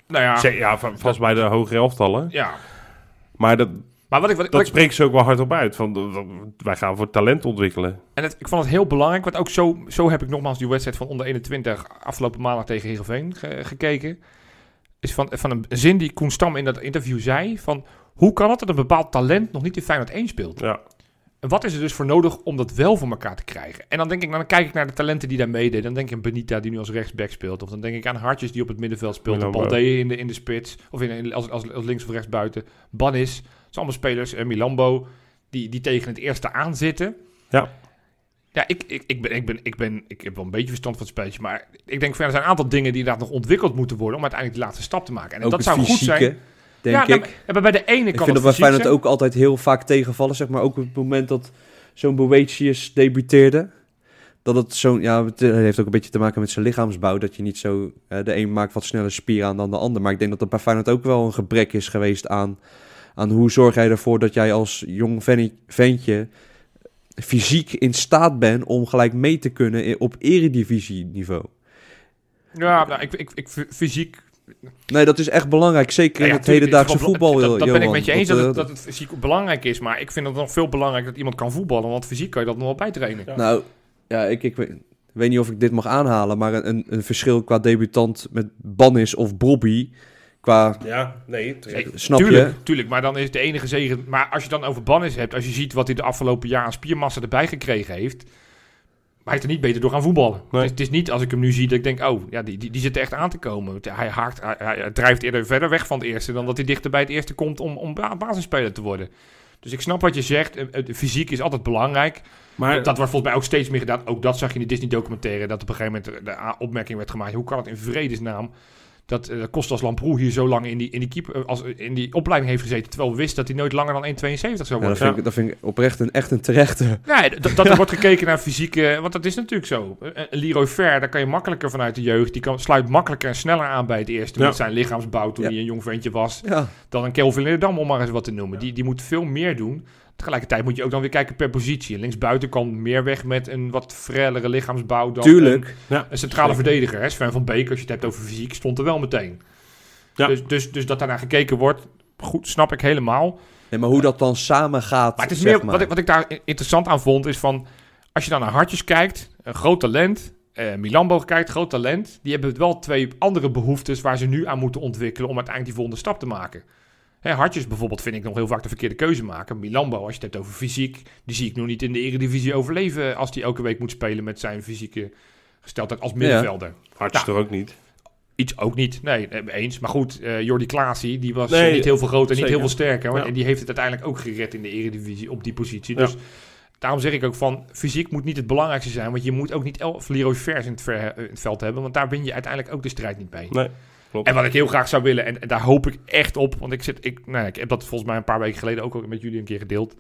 nou ja. Ja, va- vast bij de hogere elftallen. ja. Maar dat, Maar wat ik, wat, ik- dat ik- spreekt ze ook wel hardop uit. Van, wij gaan voor talent ontwikkelen. en het, ik vond het heel belangrijk, want ook zo, zo heb ik nogmaals die wedstrijd van onder 21 afgelopen maandag tegen Heerenveen ge- gekeken. Is van, van een zin die Koen Stam in dat interview zei: van hoe kan het dat een bepaald talent nog niet in Feyenoord 1 speelt? Ja. En wat is er dus voor nodig om dat wel voor elkaar te krijgen? En dan denk ik, dan kijk ik naar de talenten die daar meededen. Dan denk ik aan Benita die nu als rechtsback speelt. Of dan denk ik aan Hartjes die op het middenveld speelt. Milan Balde in de, in de spits. Of in, in- als, als, als links of rechts buiten. Banis. Dat zijn allemaal spelers. En Milambo die, die tegen het eerste aanzitten. Ja. Ja, ik, ik, ik, ben, ik, ben, ik, ben, ik heb wel een beetje verstand van het spelletje. Maar ik denk van, ja, er zijn een aantal dingen die inderdaad nog ontwikkeld moeten worden. Om uiteindelijk de laatste stap te maken. En dat zou goed zijn. Denk ja, nou, ik. bij de ene Ik kan vind dat bij Feyenoord ook altijd heel vaak tegenvallen, zeg maar. Ook op het moment dat zo'n Boetius debuteerde. Dat het zo'n, ja, het eh, heeft ook een beetje te maken met zijn lichaamsbouw. Dat je niet zo, eh, de een maakt wat sneller spieren aan dan de ander. Maar ik denk dat dat bij Feyenoord ook wel een gebrek is geweest aan, aan hoe zorg jij ervoor dat jij als jong ventje fysiek in staat bent om gelijk mee te kunnen op eredivisie niveau. Ja, nou, ik, ik, ik, fysiek Nee, dat is echt belangrijk. Zeker in Ja, ja, het tuurlijk, hedendaagse het voetbal, Dat, dat ben ik met je eens Dat, dat, eh, het, dat het fysiek belangrijk is. Maar ik vind het nog veel belangrijker dat iemand kan voetballen. Want fysiek kan je dat nog wel bijtrainen. Ja. Nou, ja, ik, ik weet, weet niet of ik dit mag aanhalen, maar een, een verschil qua debutant met Bannis of Bobby qua, Ja, nee. snap tuurlijk, je? Tuurlijk, maar dan is de enige zegen... Maar als je dan over Bannis hebt, als je ziet wat hij de afgelopen jaar aan spiermassa erbij gekregen heeft... Maar hij is er niet beter door gaan voetballen. Nee. Het, is, het is niet als ik hem nu zie dat ik denk, oh, ja, die, die, die zit er echt aan te komen. Hij, haakt, hij, hij- drijft eerder verder weg van het eerste dan dat hij dichter bij het eerste komt om, om ba- basisspeler te worden. Dus ik snap wat je zegt. eh, eh, Fysiek is altijd belangrijk. Maar dat wordt volgens mij ook steeds meer gedaan. Ook dat zag je in de Disney-documentaire. Dat op een gegeven moment de opmerking werd gemaakt. Hoe kan het in vredesnaam dat eh Kostas Lamproe hier zo lang in die, in, die keeper, eh, als, in die opleiding heeft gezeten. Terwijl we wisten dat hij nooit langer dan 1,72 zou Ja, dat, worden. vind ik, dat vind ik oprecht een, echt een terechte. Nee, dat, dat er wordt gekeken naar fysieke... Want dat is natuurlijk zo. Leroy Fer, daar kan je makkelijker vanuit de jeugd. Die kan, sluit makkelijker en sneller aan bij het eerste. Ja. Met zijn lichaamsbouw toen Ja. hij een jong ventje was. Ja, Dan een Kelvin Leerdam, om maar eens wat te noemen. Die, die moet veel meer doen. Tegelijkertijd moet je ook dan weer kijken per positie. Linksbuiten kan meer weg met een wat frellere lichaamsbouw dan tuurlijk. ja, een, een centrale zeker. verdediger. Hè? Sven van Beek, als je het hebt over fysiek, stond er wel meteen. Ja. Dus, dus, dus dat daarnaar gekeken wordt, goed, snap ik helemaal. Nee, maar hoe dat dan samen gaat. Maar het is zeg meer, maar. Wat, ik, wat ik daar interessant aan vond, is van... Als je dan naar Hartjes kijkt, een groot talent... eh Milambo kijkt, groot talent. Die hebben wel twee andere behoeftes waar ze nu aan moeten ontwikkelen... om uiteindelijk die volgende stap te maken. Hè, Hartjes bijvoorbeeld vind ik nog heel vaak de verkeerde keuze maken. Milambo, als je het hebt over fysiek... die zie ik nog niet in de eredivisie overleven... als die elke week moet spelen met zijn fysieke gesteldheid als middenvelder. Hartje Ja. toch ook niet. Iets ook niet, nee, eh, eens. Maar goed, eh Jordi Klaasie, die was Nee, niet heel veel groter en niet heel veel sterker. Ja. En die heeft het uiteindelijk ook gered in de eredivisie op die positie. Ja. Dus daarom zeg ik ook van, fysiek moet niet het belangrijkste zijn. Want je moet ook niet elf Leroy Vers in het, ver- in het veld hebben. Want daar win je uiteindelijk ook de strijd niet mee. Nee, klopt. En wat ik heel graag zou willen, en, en daar hoop ik echt op. Want ik, zit, ik, nou, ik heb dat volgens mij een paar weken geleden ook al met jullie een keer gedeeld.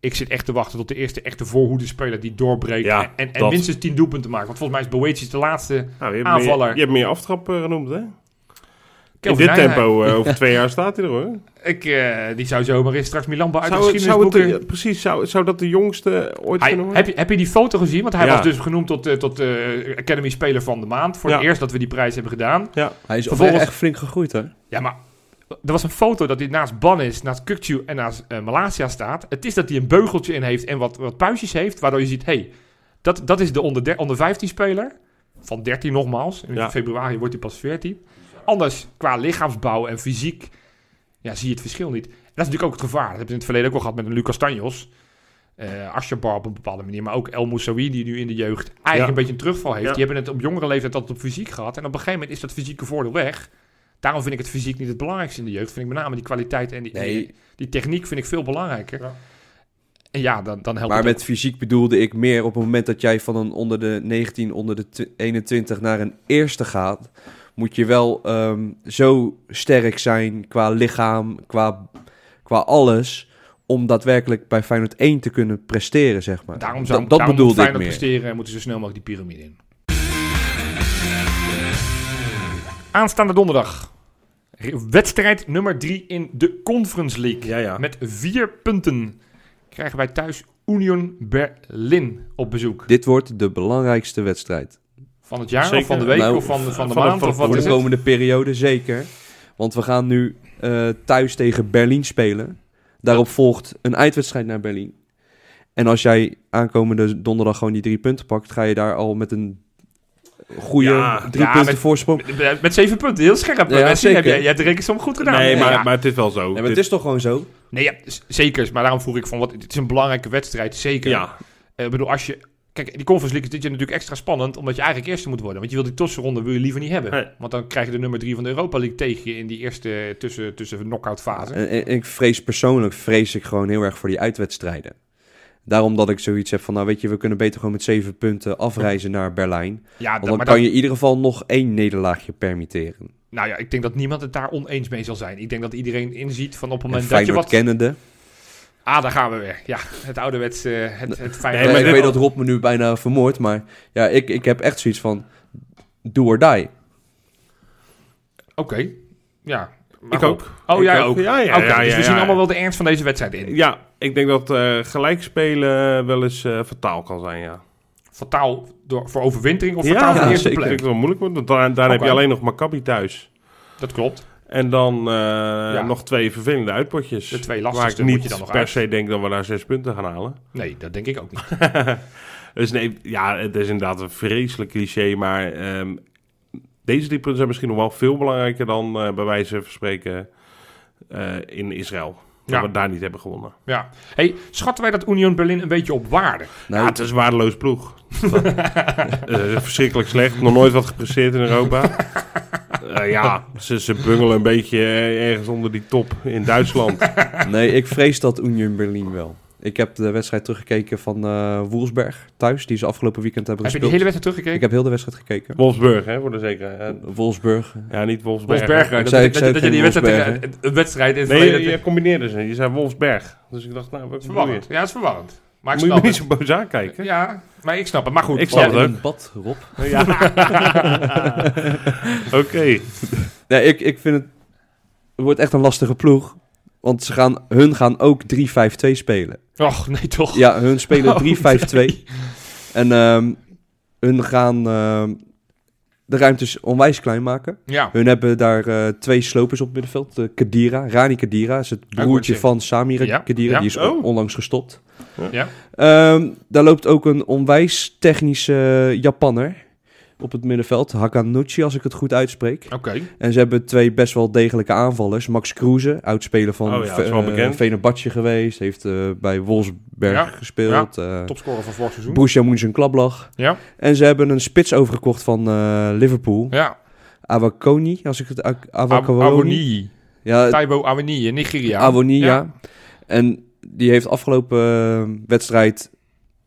Ik zit echt te wachten tot de eerste echte voorhoedenspeler die doorbreekt. Ja, en en, minstens 10 doelpunten maakt. Want volgens mij is Boetius de laatste Nou, je aanvaller. Meer, je hebt meer aftrap genoemd, hè? In Kelvin dit Nijhuis. tempo, eh, over twee jaar staat hij er hoor. Ik, eh, die zou zomaar eens straks Milan uit Zou, het, eh, precies, zou, zou dat de jongste ooit Hij- kunnen worden? heb, je, heb je die foto gezien? Want hij Ja. was dus genoemd tot, tot eh, Academy Speler van de Maand. Voor Ja. het eerst dat we die prijs hebben gedaan. Ja, Hij is Vervolgens- echt flink gegroeid, hè? Ja, maar er was een foto dat hij naast Bannis, naast Kukcu en naast eh, Malaysia staat. Het is dat hij een beugeltje in heeft en wat, wat puistjes heeft. Waardoor je ziet, hey, dat, dat is de onder, der- onder 15 speler. Van 13 nogmaals. In Ja. februari wordt hij pas 14. Anders, qua lichaamsbouw en fysiek, ja, zie je het verschil niet. En dat is natuurlijk ook het gevaar. Dat hebben we in het verleden ook al gehad met een Lucas Tanjos. eh Ashabar op een bepaalde manier. Maar ook El Moussaoui, die nu in de jeugd eigenlijk Ja. een beetje een terugval heeft. Ja. Die hebben het op jongere leeftijd altijd op fysiek gehad. En op een gegeven moment is dat fysieke voordeel weg. Daarom vind ik het fysiek niet het belangrijkste in de jeugd. Vind ik met name die kwaliteit en die, Nee. die, die techniek vind ik veel belangrijker. Ja. En ja, dan, dan helpt Maar met fysiek bedoelde ik meer op het moment dat jij van een onder de 19, onder de tw- 21 naar een eerste gaat, moet je wel ehm, zo sterk zijn qua lichaam, qua, qua alles, om daadwerkelijk bij Feyenoord 1 te kunnen presteren, zeg maar. Daarom, zou, dat dat daarom bedoelde ik meer. presteren en moeten ze zo snel mogelijk die piramide in. Aanstaande donderdag. Wedstrijd nummer 3 in de Conference League. ja, ja. Met vier punten krijgen wij thuis Union Berlin op bezoek. Dit wordt de belangrijkste wedstrijd. Van het jaar Zeker. of van de week Nou, of van, van de van de- maand? van- of wat Voor is de komende periode zeker. Want we gaan nu eh, thuis tegen Berlin spelen. Daarop volgt een uitwedstrijd naar Berlin. En als jij aankomende donderdag gewoon die drie punten pakt, ga je daar al met een goede Ja, drie ja, punten met- voorsprong. Met, met zeven punten, heel scherp. Ja, zeker. Heb jij, jij hebt de rekensom goed gedaan. nee, maar, ja. maar het is wel zo. Nee, maar Dit- het is toch gewoon zo? Nee, ja, zeker. Maar daarom vroeg ik van, wat, het is een belangrijke wedstrijd, zeker. ja, Eh, Ik bedoel, als je... Kijk, die Conference League is dit jaar natuurlijk extra spannend, omdat je eigenlijk eerste moet worden. Want je wil die tussenronde wil je liever niet hebben. Nee. Want dan krijg je de nummer drie van de Europa League tegen je in die eerste tussen, tussen knock-out fase. En, en ik vrees persoonlijk, vrees ik gewoon heel erg voor die uitwedstrijden. Daarom dat ik zoiets heb van, nou weet je, we kunnen beter gewoon met zeven punten afreizen naar Berlijn. ja, Want dan maar kan dat- je in ieder geval nog één nederlaagje permitteren. nou ja, ik denk dat niemand het daar oneens mee zal zijn. Ik denk dat iedereen inziet van op het En moment dat je wat... kennende. Ah, daar gaan we weer. Ja, het ouderwets, eh het, het fijne... Nee, maar ik weet dat Rob me nu bijna vermoordt, maar ja, ik, ik heb echt zoiets van, do or die. Oké, ja. Maar ik goed. ook. Oh, Ik jij ook? Ja, ja, Oké, ja, dus ja, we zien ja. allemaal wel de ernst van deze wedstrijd in. Ja, ik denk dat eh gelijk spelen wel eens eh, fataal kan zijn, ja. Fataal door, voor overwintering of Ja, fataal voor ja, de eerste Ik zeker. denk plek? dat het wel moeilijk wordt, want daar, daar heb je alleen nog Maccabi thuis. Dat klopt. En dan eh, nog twee vervelende uitpotjes. De twee Waar lastigste ik moet niet je dan nog per uit. se denk dat we daar zes punten gaan halen. Nee, dat denk ik ook niet. Dus nee, ja, het is inderdaad een vreselijk cliché, maar ehm, deze drie punten zijn misschien nog wel veel belangrijker dan eh, bij wijze van spreken eh, in Israël. Dat Ja. we daar niet hebben gewonnen. Ja. Hey, schatten wij dat Union Berlin een beetje op waarde? Nou, ja, het is een waardeloos ploeg. Eh, verschrikkelijk slecht. Nog nooit wat gepresteerd in Europa. Eh, ja, ze, ze bungelen een beetje eh, ergens onder die top in Duitsland. nee, ik vrees dat Union Berlin wel. Ik heb de wedstrijd teruggekeken van eh Wolfsberg thuis, die ze afgelopen weekend hebben Heb je gespeeld. die hele wedstrijd teruggekeken? Ik heb heel de wedstrijd gekeken. Wolfsburg, hè, voor de zekerheid. Wolfsburg. Ja, niet Wolfsberg. Wolfsberg. Ik Dat, zei- ik dat, zei dat je die wedstrijd, wedstrijd in het Nee, je, je combineerde ze. Je zei Wolfsberg. Dus ik dacht, nou, wat verwarrend. Ja, het is verwarrend. Maar ik Moet je niet zo boos aankijken? Ja, maar ik snap het. Maar goed. Ik snap ja, het ook. bad, Rob. Ja. Oké. Nee, ik, ik vind het... Het wordt echt een lastige ploeg. Want ze gaan, hun gaan ook 3-5-2 spelen. Och, nee toch. Ja, hun spelen Oh, 3-5-2. nee. En ehm, hun gaan ehm, de ruimtes onwijs klein maken. Ja. Hun hebben daar eh, twee slopers op het middenveld. Eh, Kadira, Rani Kadira is het broertje van Samir Ja, Kadira. ja. Die is Oh. onlangs gestopt. Ja. Ehm, daar loopt ook een onwijs technische Japanner op het middenveld. Hakanuchi, als ik het goed uitspreek. Oké. En ze hebben twee best wel degelijke aanvallers. Max Kruse, oudspeler van Oh ja, eh, geweest. Heeft eh, bij Wolfsberg Ja, gespeeld. eh Topscorer van vorig seizoen. Borussia Mönchengladbach. Ja. En ze hebben een spits overgekocht van Liverpool. Ja. Awakoni, als ik het... Aw- Awakoni. Ja, Taibo in Nigeria. Awoni, ja. Ja. En die heeft afgelopen eh, wedstrijd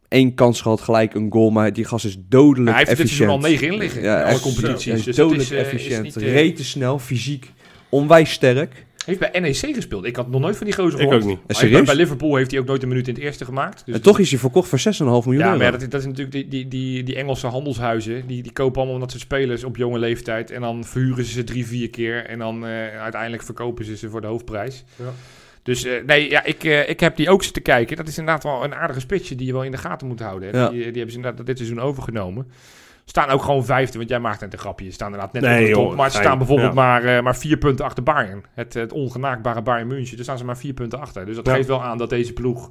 één kans gehad, gelijk een goal. Maar die gast is dodelijk Hij heeft dit efficiënt. seizoen al negen in liggen. Ja, in alle competities. Hij is Dus dodelijk is, eh, is efficiënt, niet, eh, rete snel, fysiek, onwijs sterk. heeft bij NEC gespeeld. Ik had nog nooit van die gozer Ik gehoord. ook niet. En Maar serieus? Bij Liverpool heeft hij ook nooit een minuut in het eerste gemaakt. Dus en toch is hij verkocht voor 6,5 miljoen Ja, euro. maar ja, dat, is- dat is natuurlijk die, die, die, die Engelse handelshuizen. Die, die kopen allemaal dat soort spelers op jonge leeftijd. En dan verhuren ze ze drie, vier keer. En dan eh, uiteindelijk verkopen ze ze voor de hoofdprijs. Ja. Dus eh, nee, ja, ik, eh, ik heb die ook zitten kijken. Dat is inderdaad wel een aardige spitsje die je wel in de gaten moet houden. Ja. Die, die hebben ze inderdaad dit seizoen overgenomen. Staan ook gewoon vijfde, want jij maakt net een grapje. Ze staan inderdaad net Nee, op de top. maar ze staan bijvoorbeeld Ja. maar, eh, maar vier punten achter Bayern. Het, het ongenaakbare Bayern München. Daar staan ze maar vier punten achter. Dus dat Ja. geeft wel aan dat deze ploeg...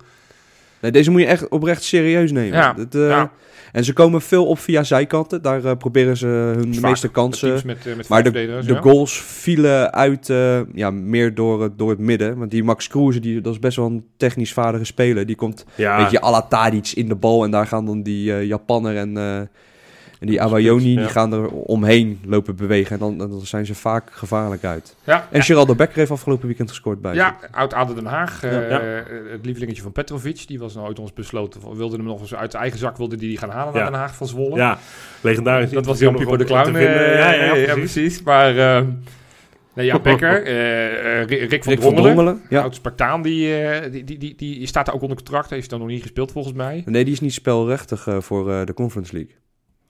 Nee, deze moet je echt oprecht serieus nemen. Ja, Dat, ja. En ze komen veel op via zijkanten. Daar eh, proberen ze hun meeste kansen. met, eh, met Maar de, de ja. goals vielen uit, eh, ja, meer door, het- door het midden. Want die Max Kruse, die, dat is best wel een technisch vaardige speler. Die komt Ja, een beetje à la Tadic in de bal. En daar gaan dan die Japanner en, en die Awayoni, ja. die gaan er omheen lopen bewegen. En dan, dan zijn ze vaak gevaarlijk uit. Ja, En Geraldo Becker heeft afgelopen weekend gescoord bij Ja, oud Ader Den Haag. eh, Ja. het lievelingetje van Petrovic. Die was nooit ons besloten. Wilde hem nog eens uit eigen zak wilde die, die gaan halen Ja. naar Den Haag van Zwolle. ja, legendarisch. dat was Jan Pipo de Clown. eh, ja, ja, ja, precies. precies. Maar eh, nee, ja, Becker. Rick van Rick Drongelen. Ja. Oud Spartaan. Die, eh, die, die, die, die staat daar ook onder contract. Heeft dan nog niet gespeeld volgens mij. Nee, die is niet spelrechtig voor eh, de Conference League.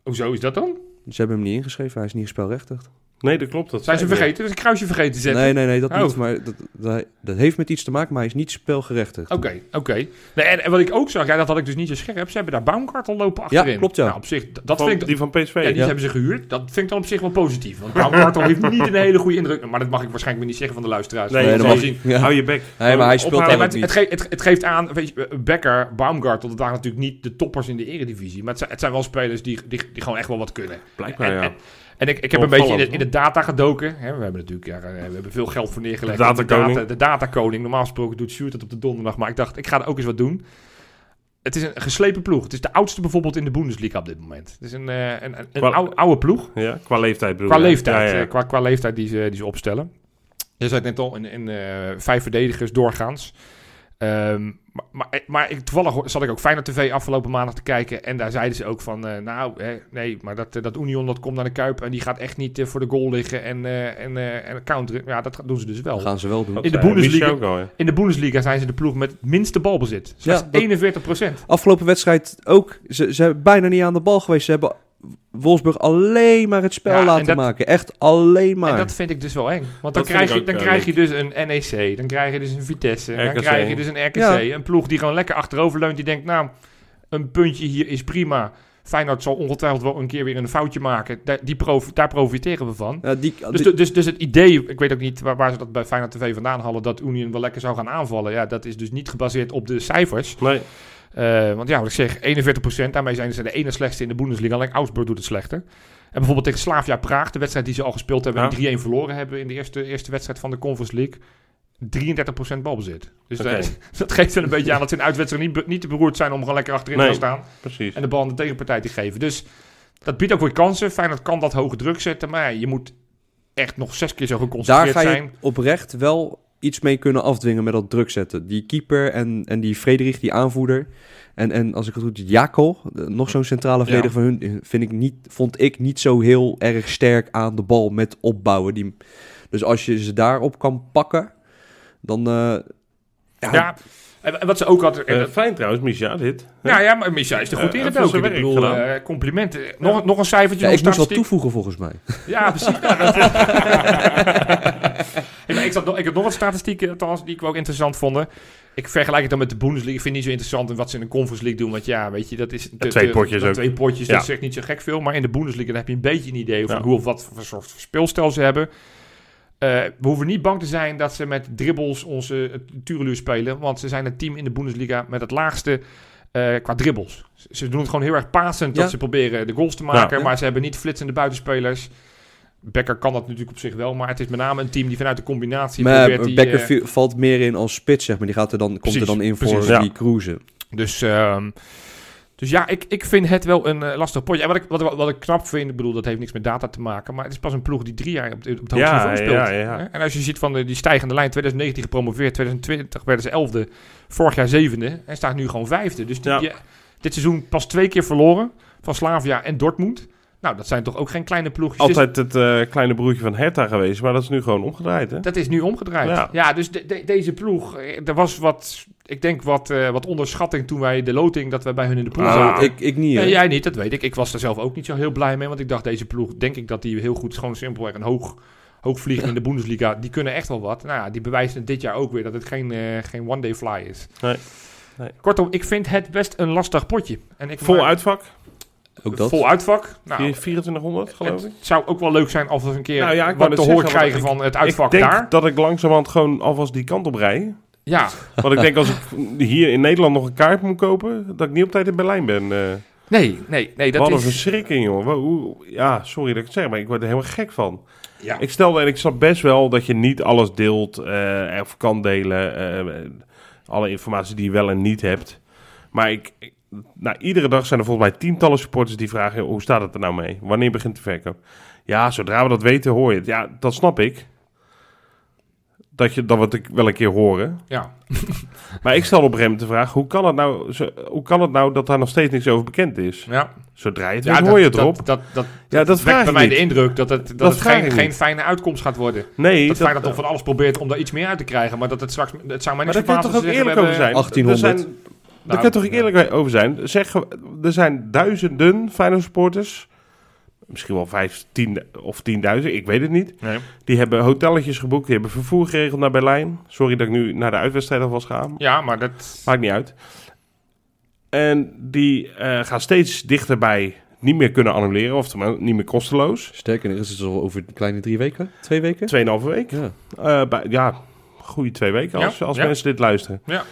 Hoezo is dat dan? Ze hebben hem niet ingeschreven, hij is niet spelrechtig. Nee, dat klopt. Dat Zijn ze vergeten? Dus een kruisje vergeten te zetten? Nee, nee, nee, dat Oh. niet. Maar dat, dat, dat heeft met iets te maken, maar hij is niet spelgerechtigd. Oké, oké. Nee, en, en wat ik ook zag, ja, dat had ik dus niet zo scherp. Ze hebben daar Baumgartel lopen Ja, achterin. klopt, ja. Nou, op zich, dat Van- vind ik... die van PSV. Ja, die Ja. hebben ze gehuurd. Dat vind ik dan op zich wel positief. Want Baumgartel heeft niet een hele goede indruk. Maar dat mag ik waarschijnlijk niet zeggen van de luisteraars. Nee, dat mag- zien. Ja. Hou je bek. Nee, maar hij speelt Ophouden. Nee, maar het, niet. het, geeft, het, het geeft aan, weet je, Becker, Baumgartel, dat waren natuurlijk niet de toppers in de eredivisie. Maar het zijn, het zijn wel spelers die, die, die gewoon echt wel wat kunnen. Blijkbaar, en, ja. en, en ik, ik heb een beetje in de, in de data gedoken. Hè, we hebben natuurlijk ja, we hebben veel geld voor neergelegd. De datakoning. De, data, de datakoning. Normaal gesproken doet Sjoerd het op de donderdag. Maar ik dacht, ik ga er ook eens wat doen. Het is een geslepen ploeg. Het is de oudste bijvoorbeeld in de Bundesliga op dit moment. Het is een, eh, een, een, een Qua- oude, oude ploeg. Ja, qua leeftijd bedoel Qua leeftijd, Ja, ja. eh, Qua, qua leeftijd die ze, die ze opstellen. Je zei het net al, in, in eh, vijf verdedigers doorgaans. Ehm, maar, maar, maar ik, toevallig zat ik ook Feyenoord TV afgelopen maandag te kijken. En daar zeiden ze ook van, eh, nou, hè, nee, maar dat, eh, dat Union dat komt naar de Kuip. En die gaat echt niet eh, voor de goal liggen en, eh, en, eh, en counteren. Ja, dat doen ze dus wel. Dat gaan ze wel doen. In de Bundesliga- ja. In de Bundesliga zijn ze de ploeg met het minste balbezit. Slechts Ja, dat- 41 procent. Afgelopen wedstrijd ook. Ze, ze hebben bijna niet aan de bal geweest. Ze hebben Wolfsburg alleen maar het spel Ja, laten dat- maken. Echt alleen maar. En dat vind ik dus wel eng. Want dan, krijg, je, dan krijg je dus een NEC, dan krijg je dus een Vitesse, dan krijg je dus een RKC. Ja. Een ploeg die gewoon lekker achterover leunt. Die denkt, nou, een puntje hier is prima. Feyenoord zal ongetwijfeld wel een keer weer een foutje maken. Daar, die daar profiteren we van. Ja, die, Dus, die- dus, dus het idee, ik weet ook niet waar, waar ze dat bij Feyenoord TV vandaan hadden, dat Union wel lekker zou gaan aanvallen. Ja, dat is dus niet gebaseerd op de cijfers. Nee, Eh, want ja, wat ik zeg, 41%, daarmee zijn ze de ene slechtste in de Bundesliga. Alleen Augsburg doet het slechter. En bijvoorbeeld tegen Slavia Praag, de wedstrijd die ze al gespeeld hebben... Ja. en 3-1 verloren hebben in de eerste, eerste wedstrijd van de Conference League... 33% balbezit. Dus dat, dat geeft wel een beetje aan dat ze in uitwedstrijd niet, niet te beroerd zijn... om gewoon lekker achterin Nee. te gaan staan Precies. en de bal aan de tegenpartij te geven. Dus dat biedt ook weer kansen. Feyenoord kan dat hoge druk zetten, maar ja, je moet echt nog zes keer zo Daar geconcentreerd ga je zijn. oprecht wel iets mee kunnen afdwingen met dat druk zetten. Die keeper en, en die Frederik, die aanvoerder. En, en als ik het goed heb, Jaco, nog zo'n centrale verdediger van hun, vind ik niet, vond ik niet zo heel erg sterk aan de bal met opbouwen. Die, dus als je ze daarop kan pakken, dan... eh, ja, Ja, en, wat ze ook had... Eh, fijn trouwens, Misha, dit. ja, ja, maar Misha is er goed Eh, in even ook. Ik werk bedoel, gedaan. complimenten. Nog, nog een cijfertje, ja, nog ik moest wat toevoegen volgens mij. Ja, precies. Ja, dat- ik, zat nog, ik heb nog wat statistieken althans, die ik ook interessant vond. Ik vergelijk het dan met de Bundesliga. Ik vind het niet zo interessant in wat ze in de Conference League doen. Want ja, weet je, dat is... de- twee potjes ook. Twee potjes, Ja. dat zegt niet zo gek veel. Maar in de Bundesliga dan heb je een beetje een idee van hoe of wat voor soort speelstijl ze hebben. Eh, we hoeven niet bang te zijn dat ze met dribbles onze Tureluur spelen. Want ze zijn het team in de Bundesliga met het laagste eh, qua dribbles. Ze- doen het gewoon heel erg passend. Ja. Dat ze proberen de goals te maken. Ja. Maar ze hebben niet flitsende buitenspelers. Becker kan dat natuurlijk op zich wel. Maar het is met name een team die vanuit de combinatie Maar probeert... Die, Becker eh, valt meer in als spits, zeg maar. Die gaat er dan, komt er dan in voor ja. die cruisen. Dus, ehm, dus ja, ik, ik vind het wel een eh, lastig potje. En wat ik, wat, wat ik knap vind, ik bedoel, dat heeft niks met data te maken. Maar het is pas een ploeg die drie jaar op, het- op het hoogste Ja, niveau speelt. ja, ja. En als je ziet van de, die stijgende lijn, 2019 gepromoveerd, 2020 werden ze elfde, vorig jaar zevende. En staat nu gewoon vijfde. Dus die, Ja. die- dit seizoen pas twee keer verloren van Slavia en Dortmund. Nou, dat zijn toch ook geen kleine ploegjes. Dus Altijd het eh, kleine broertje van Hertha geweest, maar dat is nu gewoon omgedraaid, hè? Dat is nu omgedraaid. Ja, Ja. dus de- de- deze ploeg, eh, er was wat, ik denk wat, eh, wat onderschatting toen wij de loting, dat we bij hun in de pool Ah, zaten. ik, ik niet, hè. Nee, jij niet, dat weet ik. Ik was er zelf ook niet zo heel blij mee, want ik dacht deze ploeg, denk ik dat die heel goed, gewoon simpelweg een hoog, hoog vliegen in de Bundesliga. Die kunnen echt wel wat. Nou ja, die bewijzen dit jaar ook weer dat het geen, geen one-day fly is. Nee. Nee. Kortom, ik vind het best een lastig potje. En ik Vol uitvak, Ook dat. Vol uitvak. Nou, 2400 geloof ik. het zou ook wel leuk zijn als we een keer Nou ja, wat te horen krijgen van het uitvak ik denk daar. dat ik langzamerhand gewoon alvast die kant op rij. Ja, Want ik denk als ik hier in Nederland nog een kaart moet kopen, dat ik niet op tijd in Berlijn ben. eh nee, nee, nee. Dat wat een is... verschrikking, hoe- ja, sorry dat ik het zeg, maar ik word er helemaal gek van. Ja. Ik stelde en ik snap best wel dat je niet alles deelt eh, of kan delen. eh, alle informatie die je wel en niet hebt. Maar ik, ik- nou, iedere dag zijn er volgens mij tientallen supporters die vragen: hoe staat het er nou mee? Wanneer begint de verkoop? Ja, zodra we dat weten, hoor je het. Ja, dat snap ik. Dat, je, dat we het wel een keer horen. Ja. Maar ik stel op een gegeven moment de vraag: hoe kan het nou, zo, hoe kan het nou dat daar nog steeds niks over bekend is? Ja, Zodra je het ja weet, dat, hoor je het dat, erop. Dat, dat, dat, ja, dat vraag bij ik mij niet. de indruk dat het, dat Dat het geen, ik geen niet. fijne uitkomst gaat worden. Nee, Dat Feyenoord toch van alles probeert om daar iets meer uit te krijgen. Maar dat het straks... Het zou mij Maar niks daar kun je verbazen toch ook eerlijk over we zijn? 1800. Er zijn Daar Nou, kan toch eerlijk over zijn? Zeg, er zijn duizenden Feyenoord supporters, misschien wel vijf, tien of tienduizend, ik weet het niet. Nee. Die hebben hotelletjes geboekt, die hebben vervoer geregeld naar Berlijn. Sorry dat ik nu naar de uitwedstrijd alvast ga, Ja, maar dat... maakt niet uit. En die eh, gaan steeds dichterbij niet meer kunnen annuleren, oftewel niet meer kosteloos. Sterker nog, is het al over een kleine drie weken? Twee weken? Tweeënhalve week. Ja. Eh, bij, ja, goede twee weken als, Ja, als ja. mensen dit luisteren. Ja.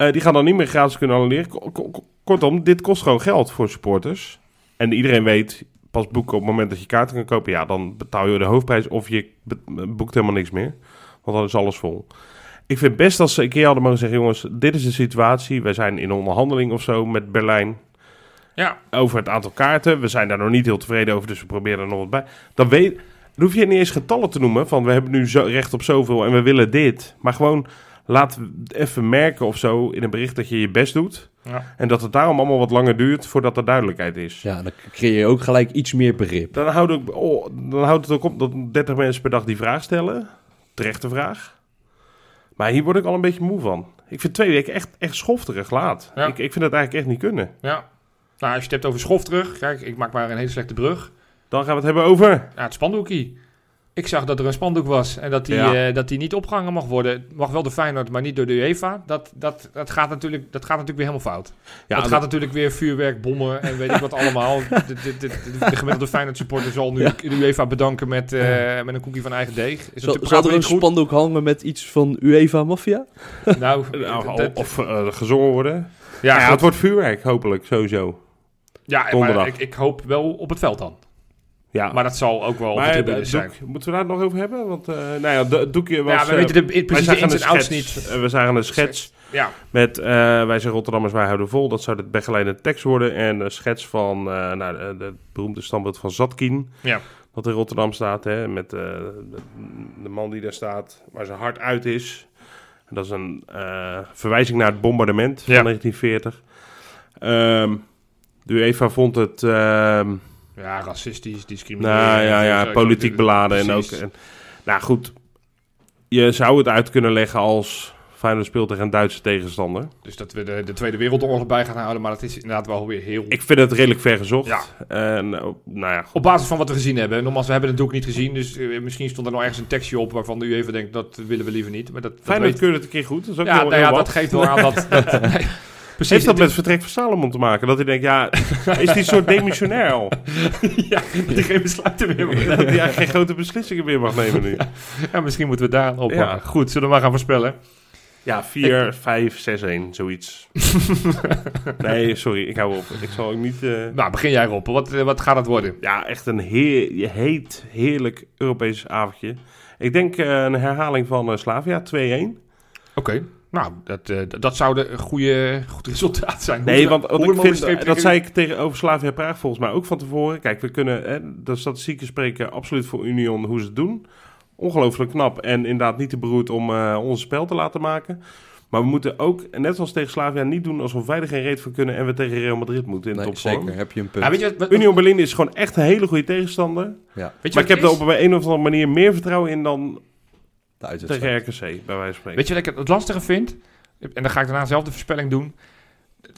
Eh, die gaan dan niet meer gratis kunnen annuleren. Ko- ko- ko- Kortom, dit kost gewoon geld voor supporters. En iedereen weet, pas boeken op het moment dat je kaarten kan kopen... ja, dan betaal je de hoofdprijs of je boekt helemaal niks meer. Want dan is alles vol. Ik vind best als ze een keer hadden mogen zeggen... jongens, dit is de situatie. Wij zijn in onderhandeling of zo met Berlijn... Ja, over het aantal kaarten. We zijn daar nog niet heel tevreden over, dus we proberen er nog wat bij. Dan, weet, dan hoef je niet eens getallen te noemen van we hebben nu zo, recht op zoveel en we willen dit. Maar gewoon laat even merken of zo in een bericht dat je je best doet. ja. En dat het daarom allemaal wat langer duurt voordat er duidelijkheid is. Ja, dan creëer je ook gelijk iets meer begrip. Dan, houdt ook, oh, dan houdt het ook op dat 30 mensen per dag die vraag stellen. Terechte vraag. Maar hier word ik al een beetje moe van. Ik vind twee weken echt, echt schofterig laat. Ja. Ik, ik vind het eigenlijk echt niet kunnen. ja. Nou, als je het hebt over schof terug... Kijk, ik maak maar een hele slechte brug. Dan gaan we het hebben over... Ja, het spandoekie. Ik zag dat er een spandoek was en dat die, Ja. eh, dat die niet opgehangen mag worden. Het Mag wel de Feyenoord, maar niet door de UEFA. Dat, dat, dat, gaat, natuurlijk, dat gaat natuurlijk weer helemaal fout. Ja, dat gaat natuurlijk weer vuurwerk, bommen en weet ik wat allemaal. De, de, de, de, de gemiddelde Feyenoord supporter zal nu de UEFA bedanken met, eh, met een koekje van eigen deeg. Is Zal, zal er een goed. spandoek hangen met iets van UEFA Mafia? Nou, Nou, dat- of eh, gezongen worden. ja, het wordt vuurwerk, hopelijk, sowieso. ja, donderdag. maar ik, ik hoop wel op het veld dan. Ja, Maar dat zal ook wel op de eh, zijn. moeten we daar het nog over hebben? Want, eh nou ja, de- het doekje was... Ja, we eh, weten de, wij precies de zagen ins een en outs niet. eh, we zagen een schets Ja, met, eh, wij zijn Rotterdammers, wij houden vol. Dat zou de begeleidende tekst worden. En een schets van, eh nou, de, de beroemde standbeeld van Zatkin. ja. Wat in Rotterdam staat, hè, met eh, de, de man die daar staat, waar zijn hart uit is. En dat is een eh, verwijzing naar het bombardement Ja. van 1940. Ehm de UEFA vond het, ehm, ja, racistisch, discriminerend. nou ja, ja, eh, politiek beladen. En ook, en, nou goed, je zou het uit kunnen leggen als Feyenoord speelt tegen een Duitse tegenstander. Dus dat we de, de Tweede Wereldoorlog bij gaan houden, maar dat is inderdaad wel weer heel... Ik vind het redelijk ver gezocht. Ja. En, nou, nou ja, Op basis van wat we gezien hebben. Nogmaals, we hebben het doek niet gezien, dus eh, misschien stond er nog ergens een tekstje op waarvan u even denkt, dat willen we liever niet. Maar dat, dat Feyenoord weet- keurt het een keer goed. Dat is ook ja, heel, nou ja, dat geeft wel aan dat... dat nee, precies. Heeft dat het met vertrek van Salomon te maken? Dat hij denkt, ja, is die soort demissionair al? ja, dat hij geen besluiten meer Dat nemen. hij eigenlijk geen grote beslissingen meer mag nemen nu. Ja, misschien moeten we daar op. Ja. Goed, zullen we maar gaan voorspellen? Ja, 4, 5, 6, 1, zoiets. nee, sorry, ik hou op. Ik zal ook niet... eh, Nou, begin jij Rob. Wat, eh, wat gaat het worden? Ja, echt een heer, heet, heerlijk Europees avondje. Ik denk eh, een herhaling van Slavia, 2-1. Oké. Nou, dat, eh, d- dat zou een goede, goed resultaat zijn. Nee, want wat ik vind, dat zei ik tegenover Slavia Praag volgens mij ook van tevoren. Kijk, we kunnen, hè, de statistieken spreken absoluut voor Union hoe ze het doen. Ongelooflijk knap en inderdaad niet te beroerd om eh ons spel te laten maken. Maar we moeten ook, net zoals tegen Slavia, niet doen alsof wij er geen reet van kunnen en we tegen Real Madrid moeten in de Nee, topvorm. zeker, heb je een punt. Ja, weet je, wat- Union Berlin is gewoon echt een hele goede tegenstander. ja, weet je maar wat ik heb er op een of andere manier meer vertrouwen in dan de tegen RKC, bij wijze van spreken. Weet je wat ik het lastige vind? En dan ga ik daarna zelf de voorspelling doen.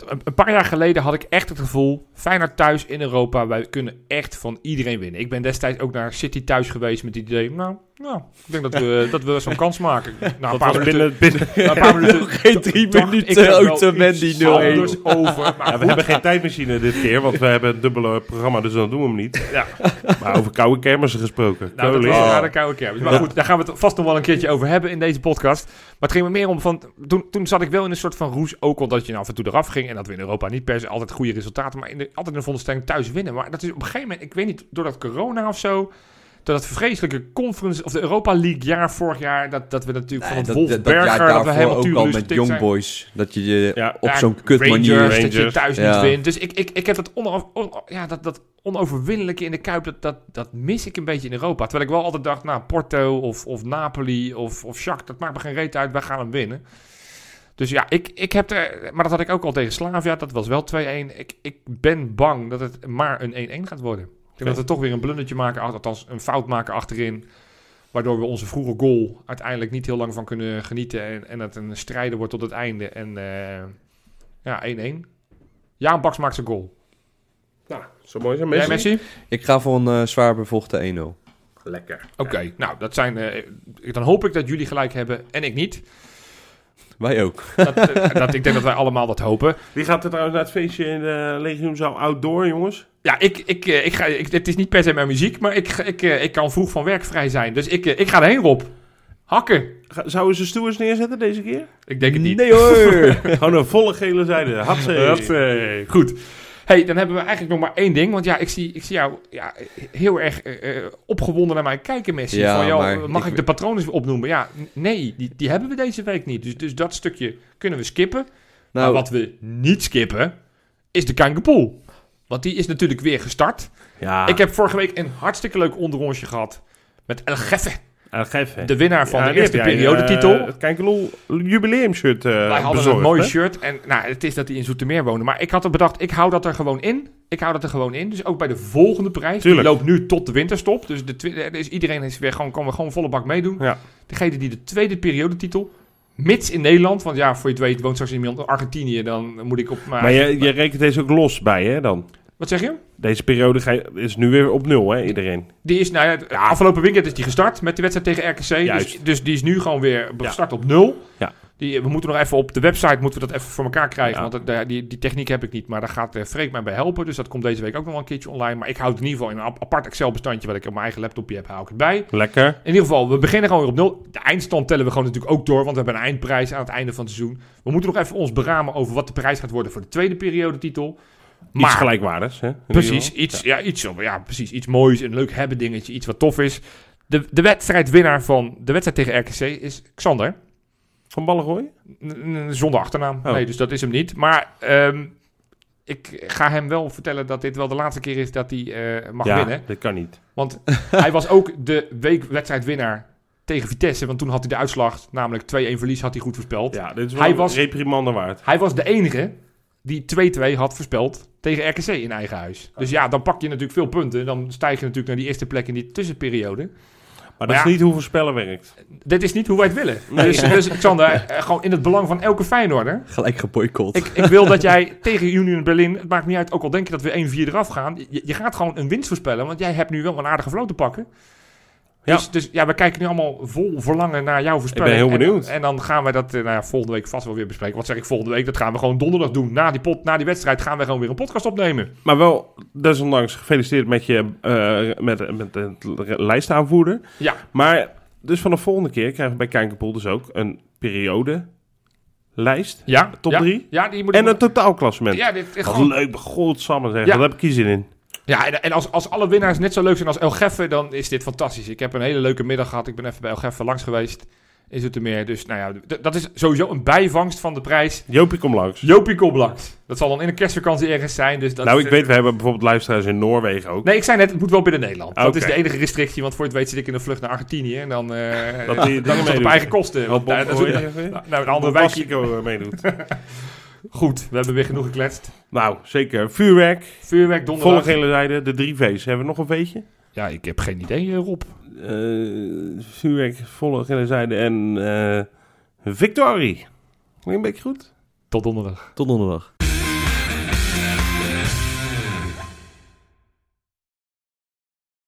Een, een paar jaar geleden had ik echt het gevoel... Feyenoord thuis in Europa, wij kunnen echt van iedereen winnen. Ik ben destijds ook naar City thuis geweest met het idee... Nou, nou ik denk dat we, dat we zo'n kans maken. Nou, een paar minuten, binnen, binnen, na een paar minuten geen drie minuten iets 0-1. anders over. Maar Ja, we hebben geen tijdmachine dit keer, want we hebben een dubbele programma, dus dan doen we hem niet. Ja. Maar over koude kermissen gesproken. Nou, dat was koude kermis. Maar goed, daar gaan we het vast nog wel een keertje over hebben in deze podcast. Maar het ging me meer om van... Toen, toen zat ik wel in een soort van roes. Ook omdat je af en toe eraf ging. En dat we in Europa niet per se altijd goede resultaten... maar in de, altijd in de thuis winnen. Maar dat is op een gegeven moment... Ik weet niet, door dat corona of zo... Door dat vreselijke conference... Of de Europa League jaar vorig jaar... Dat, dat we natuurlijk van Nee, het dat, dat, we daarvoor helemaal ook al tuurlijk met Young Boys. Dat je je Ja, op ja, zo'n kut Rangers, manier... dat je thuis Ja. niet wint. Dus ik, ik, ik heb dat, ono- on- ja, dat, dat onoverwinnelijke in de Kuip, dat, dat, dat mis ik een beetje in Europa. Terwijl ik wel altijd dacht, nou, Porto of, of Napoli of, of Shakhtar, dat maakt me geen reet uit, wij gaan hem winnen. Dus ja, ik, ik heb er, maar dat had ik ook al tegen Slavia, dat was wel 2-1. Ik, ik ben bang dat het maar een 1-1 gaat worden. Denk dat we toch weer een blundertje maken, althans een fout maken achterin. Waardoor we onze vroege goal uiteindelijk niet heel lang van kunnen genieten. En, en het een strijder wordt tot het einde. En eh, ja, 1-1. Jaan Baks maakt zijn goal. Nou, zo mooi zijn Jij Messi. Messi? Ik ga voor een eh, zwaar bevochten 1-0. Lekker. Oké, nou, dat zijn, eh, dan hoop ik dat jullie gelijk hebben en ik niet. Wij ook. Dat, eh, dat, ik denk dat wij allemaal dat hopen. Wie gaat er trouwens naar het feestje in de Legioenzaal Outdoor, jongens? Ja, ik, ik, eh, ik ga, ik, het is niet per se mijn muziek, maar ik, ik, eh, ik kan vroeg van werk vrij zijn. Dus ik, eh, ik ga erheen, Rob. Hakken. Zouden ze stewards neerzetten deze keer? Ik denk het niet. Nee hoor! Gewoon een volle gele zijde. Hatsé. Dat, eh, goed. Hey, dan hebben we eigenlijk nog maar één ding. Want ja, ik zie, ik zie jou ja, heel erg eh, eh, opgewonden naar mij kijken, Messi. Ja, van, joh, maar mag ik, ik- de patronen opnoemen? Ja, nee, die, die hebben we deze week niet. Dus, dus dat stukje kunnen we skippen. Maar nou, wat we niet skippen, is de Kankerpool. Want die is natuurlijk weer gestart. Ja, Ik heb vorige week een hartstikke leuk onderrondje gehad. Met El Geffe, Geef, hè. de winnaar van Ja, de eerste periodetitel. eh, het Kijkelol jubileumshirt eh Wij hadden bezorgd, een mooi hè? shirt. En nou, het is dat hij in Zoetermeer woonde. Maar ik had er bedacht, ik hou dat er gewoon in. Ik hou dat er gewoon in. Dus ook bij de volgende prijs. Tuurlijk. Die loopt nu tot de winterstop. Dus, de dus iedereen is weer gewoon, kan we gewoon volle bak meedoen. Ja. Degene die de tweede periodetitel, mits in Nederland. Want ja, voor je het weet woont straks iemand in Argentinië. Dan moet ik op mijn... Maar je, je rekent deze ook los bij, hè, dan? Wat zeg je? Deze periode ga je- is nu weer op nul, hè, iedereen? Die is, nou ja, afgelopen weekend is die gestart met de wedstrijd tegen RKC. Dus, Juist. dus die is nu gewoon weer Ja. gestart op nul. Ja. Die, we moeten nog even op de website moeten we dat even voor elkaar krijgen. Ja. Want dat- die, die techniek heb ik niet. Maar daar gaat uh, Freek mij bij helpen. Dus dat komt deze week ook nog wel een keertje online. Maar ik houd het in ieder geval in een ap- apart Excel-bestandje... wat ik op mijn eigen laptopje heb, hou ik het bij. Lekker. In ieder geval, we beginnen gewoon weer op nul. De eindstand tellen we gewoon natuurlijk ook door... want we hebben een eindprijs aan het einde van het seizoen. We moeten nog even ons beramen over wat de prijs gaat worden... voor de tweede periodetitel. Iets Maar- gelijkwaardigs, hè? Precies, iets, ja. iets, ja, precies, iets moois, een leuk hebben dingetje, iets wat tof is. De, de wedstrijdwinnaar van de wedstrijd tegen RKC is Xander. Van Ballengooi? Zonder achternaam. Oh. Nee, dus dat is hem niet. Maar ehm, ik ga hem wel vertellen dat dit wel de laatste keer is dat hij eh, mag ja, winnen. dat kan niet. Want hij was ook de weekwedstrijdwinnaar tegen Vitesse. Want toen had hij de uitslag, namelijk 2-1 verlies, had hij goed voorspeld. Ja, dit is wel Hij een was- reprimande waard. Hij was de enige die 2-2 had voorspeld tegen RKC in eigen huis. Dus ja, dan pak je natuurlijk veel punten. Dan stijg je natuurlijk naar die eerste plek in die tussenperiode. Maar dat ja. is niet hoe voorspellen werkt. Dit is niet hoe wij het willen. Dus, dus Xander, eh, gewoon in het belang van elke Feyenoorder. Gelijk geboycott. Ik, ik wil dat jij tegen Union Berlin, het maakt niet uit, ook al denk je dat we 1-4 eraf gaan. Je, je gaat gewoon een winst voorspellen, want jij hebt nu wel een aardige vloot te pakken. Ja. Dus, dus ja, we kijken nu allemaal vol verlangen naar jouw voorspelling. heel En- benieuwd. En, dan gaan wij dat eh, nou ja, volgende week vast wel weer bespreken. Wat zeg ik volgende week? Dat gaan we gewoon donderdag doen. Na die, pot, na die wedstrijd gaan we gewoon weer een podcast opnemen. Maar wel, desondanks, gefeliciteerd met je eh, met, met de lijstaanvoerder. Ja, Maar dus van de volgende keer krijgen we bij Kijkerpool dus ook een periode lijst ja. Top ja, drie? Ja, die moet en een totaalklassement. Ja, dit, Wat gewoon, leuk, godsamme zeg. Ja. Daar heb ik hier zin in. Ja en, en als, als alle winnaars net zo leuk zijn als El Geffe, dan is dit fantastisch. Ik heb een hele leuke middag gehad. Ik ben even bij El Geffe langs geweest. Is het er meer. Dus nou ja, dat is sowieso een bijvangst van de prijs. Jopie, kom langs. Jopie Koblanks. Dat zal dan in de kerstvakantie ergens zijn. Dus dat nou, ik weet, we hebben bijvoorbeeld luisteraars in Noorwegen ook. Nee, ik zei net, het moet wel binnen Nederland. Dat is de enige restrictie, want voor het weet zit ik in een vlucht naar Argentinië. En dan, eh Dat die- dan op eigen kosten. Ook weer? nou, nou, een andere eh, meedoet. Goed, we hebben weer genoeg gekletst. nou, zeker. Vuurwerk, Vuurwerk, volle donderdag. gele zijde, de drie V's. Hebben we nog een V'tje? Ja, ik heb geen idee, eh, Rob. Eh, vuurwerk, volle gele zijde en eh victorie. Klinkt een beetje goed? Tot donderdag. Tot donderdag.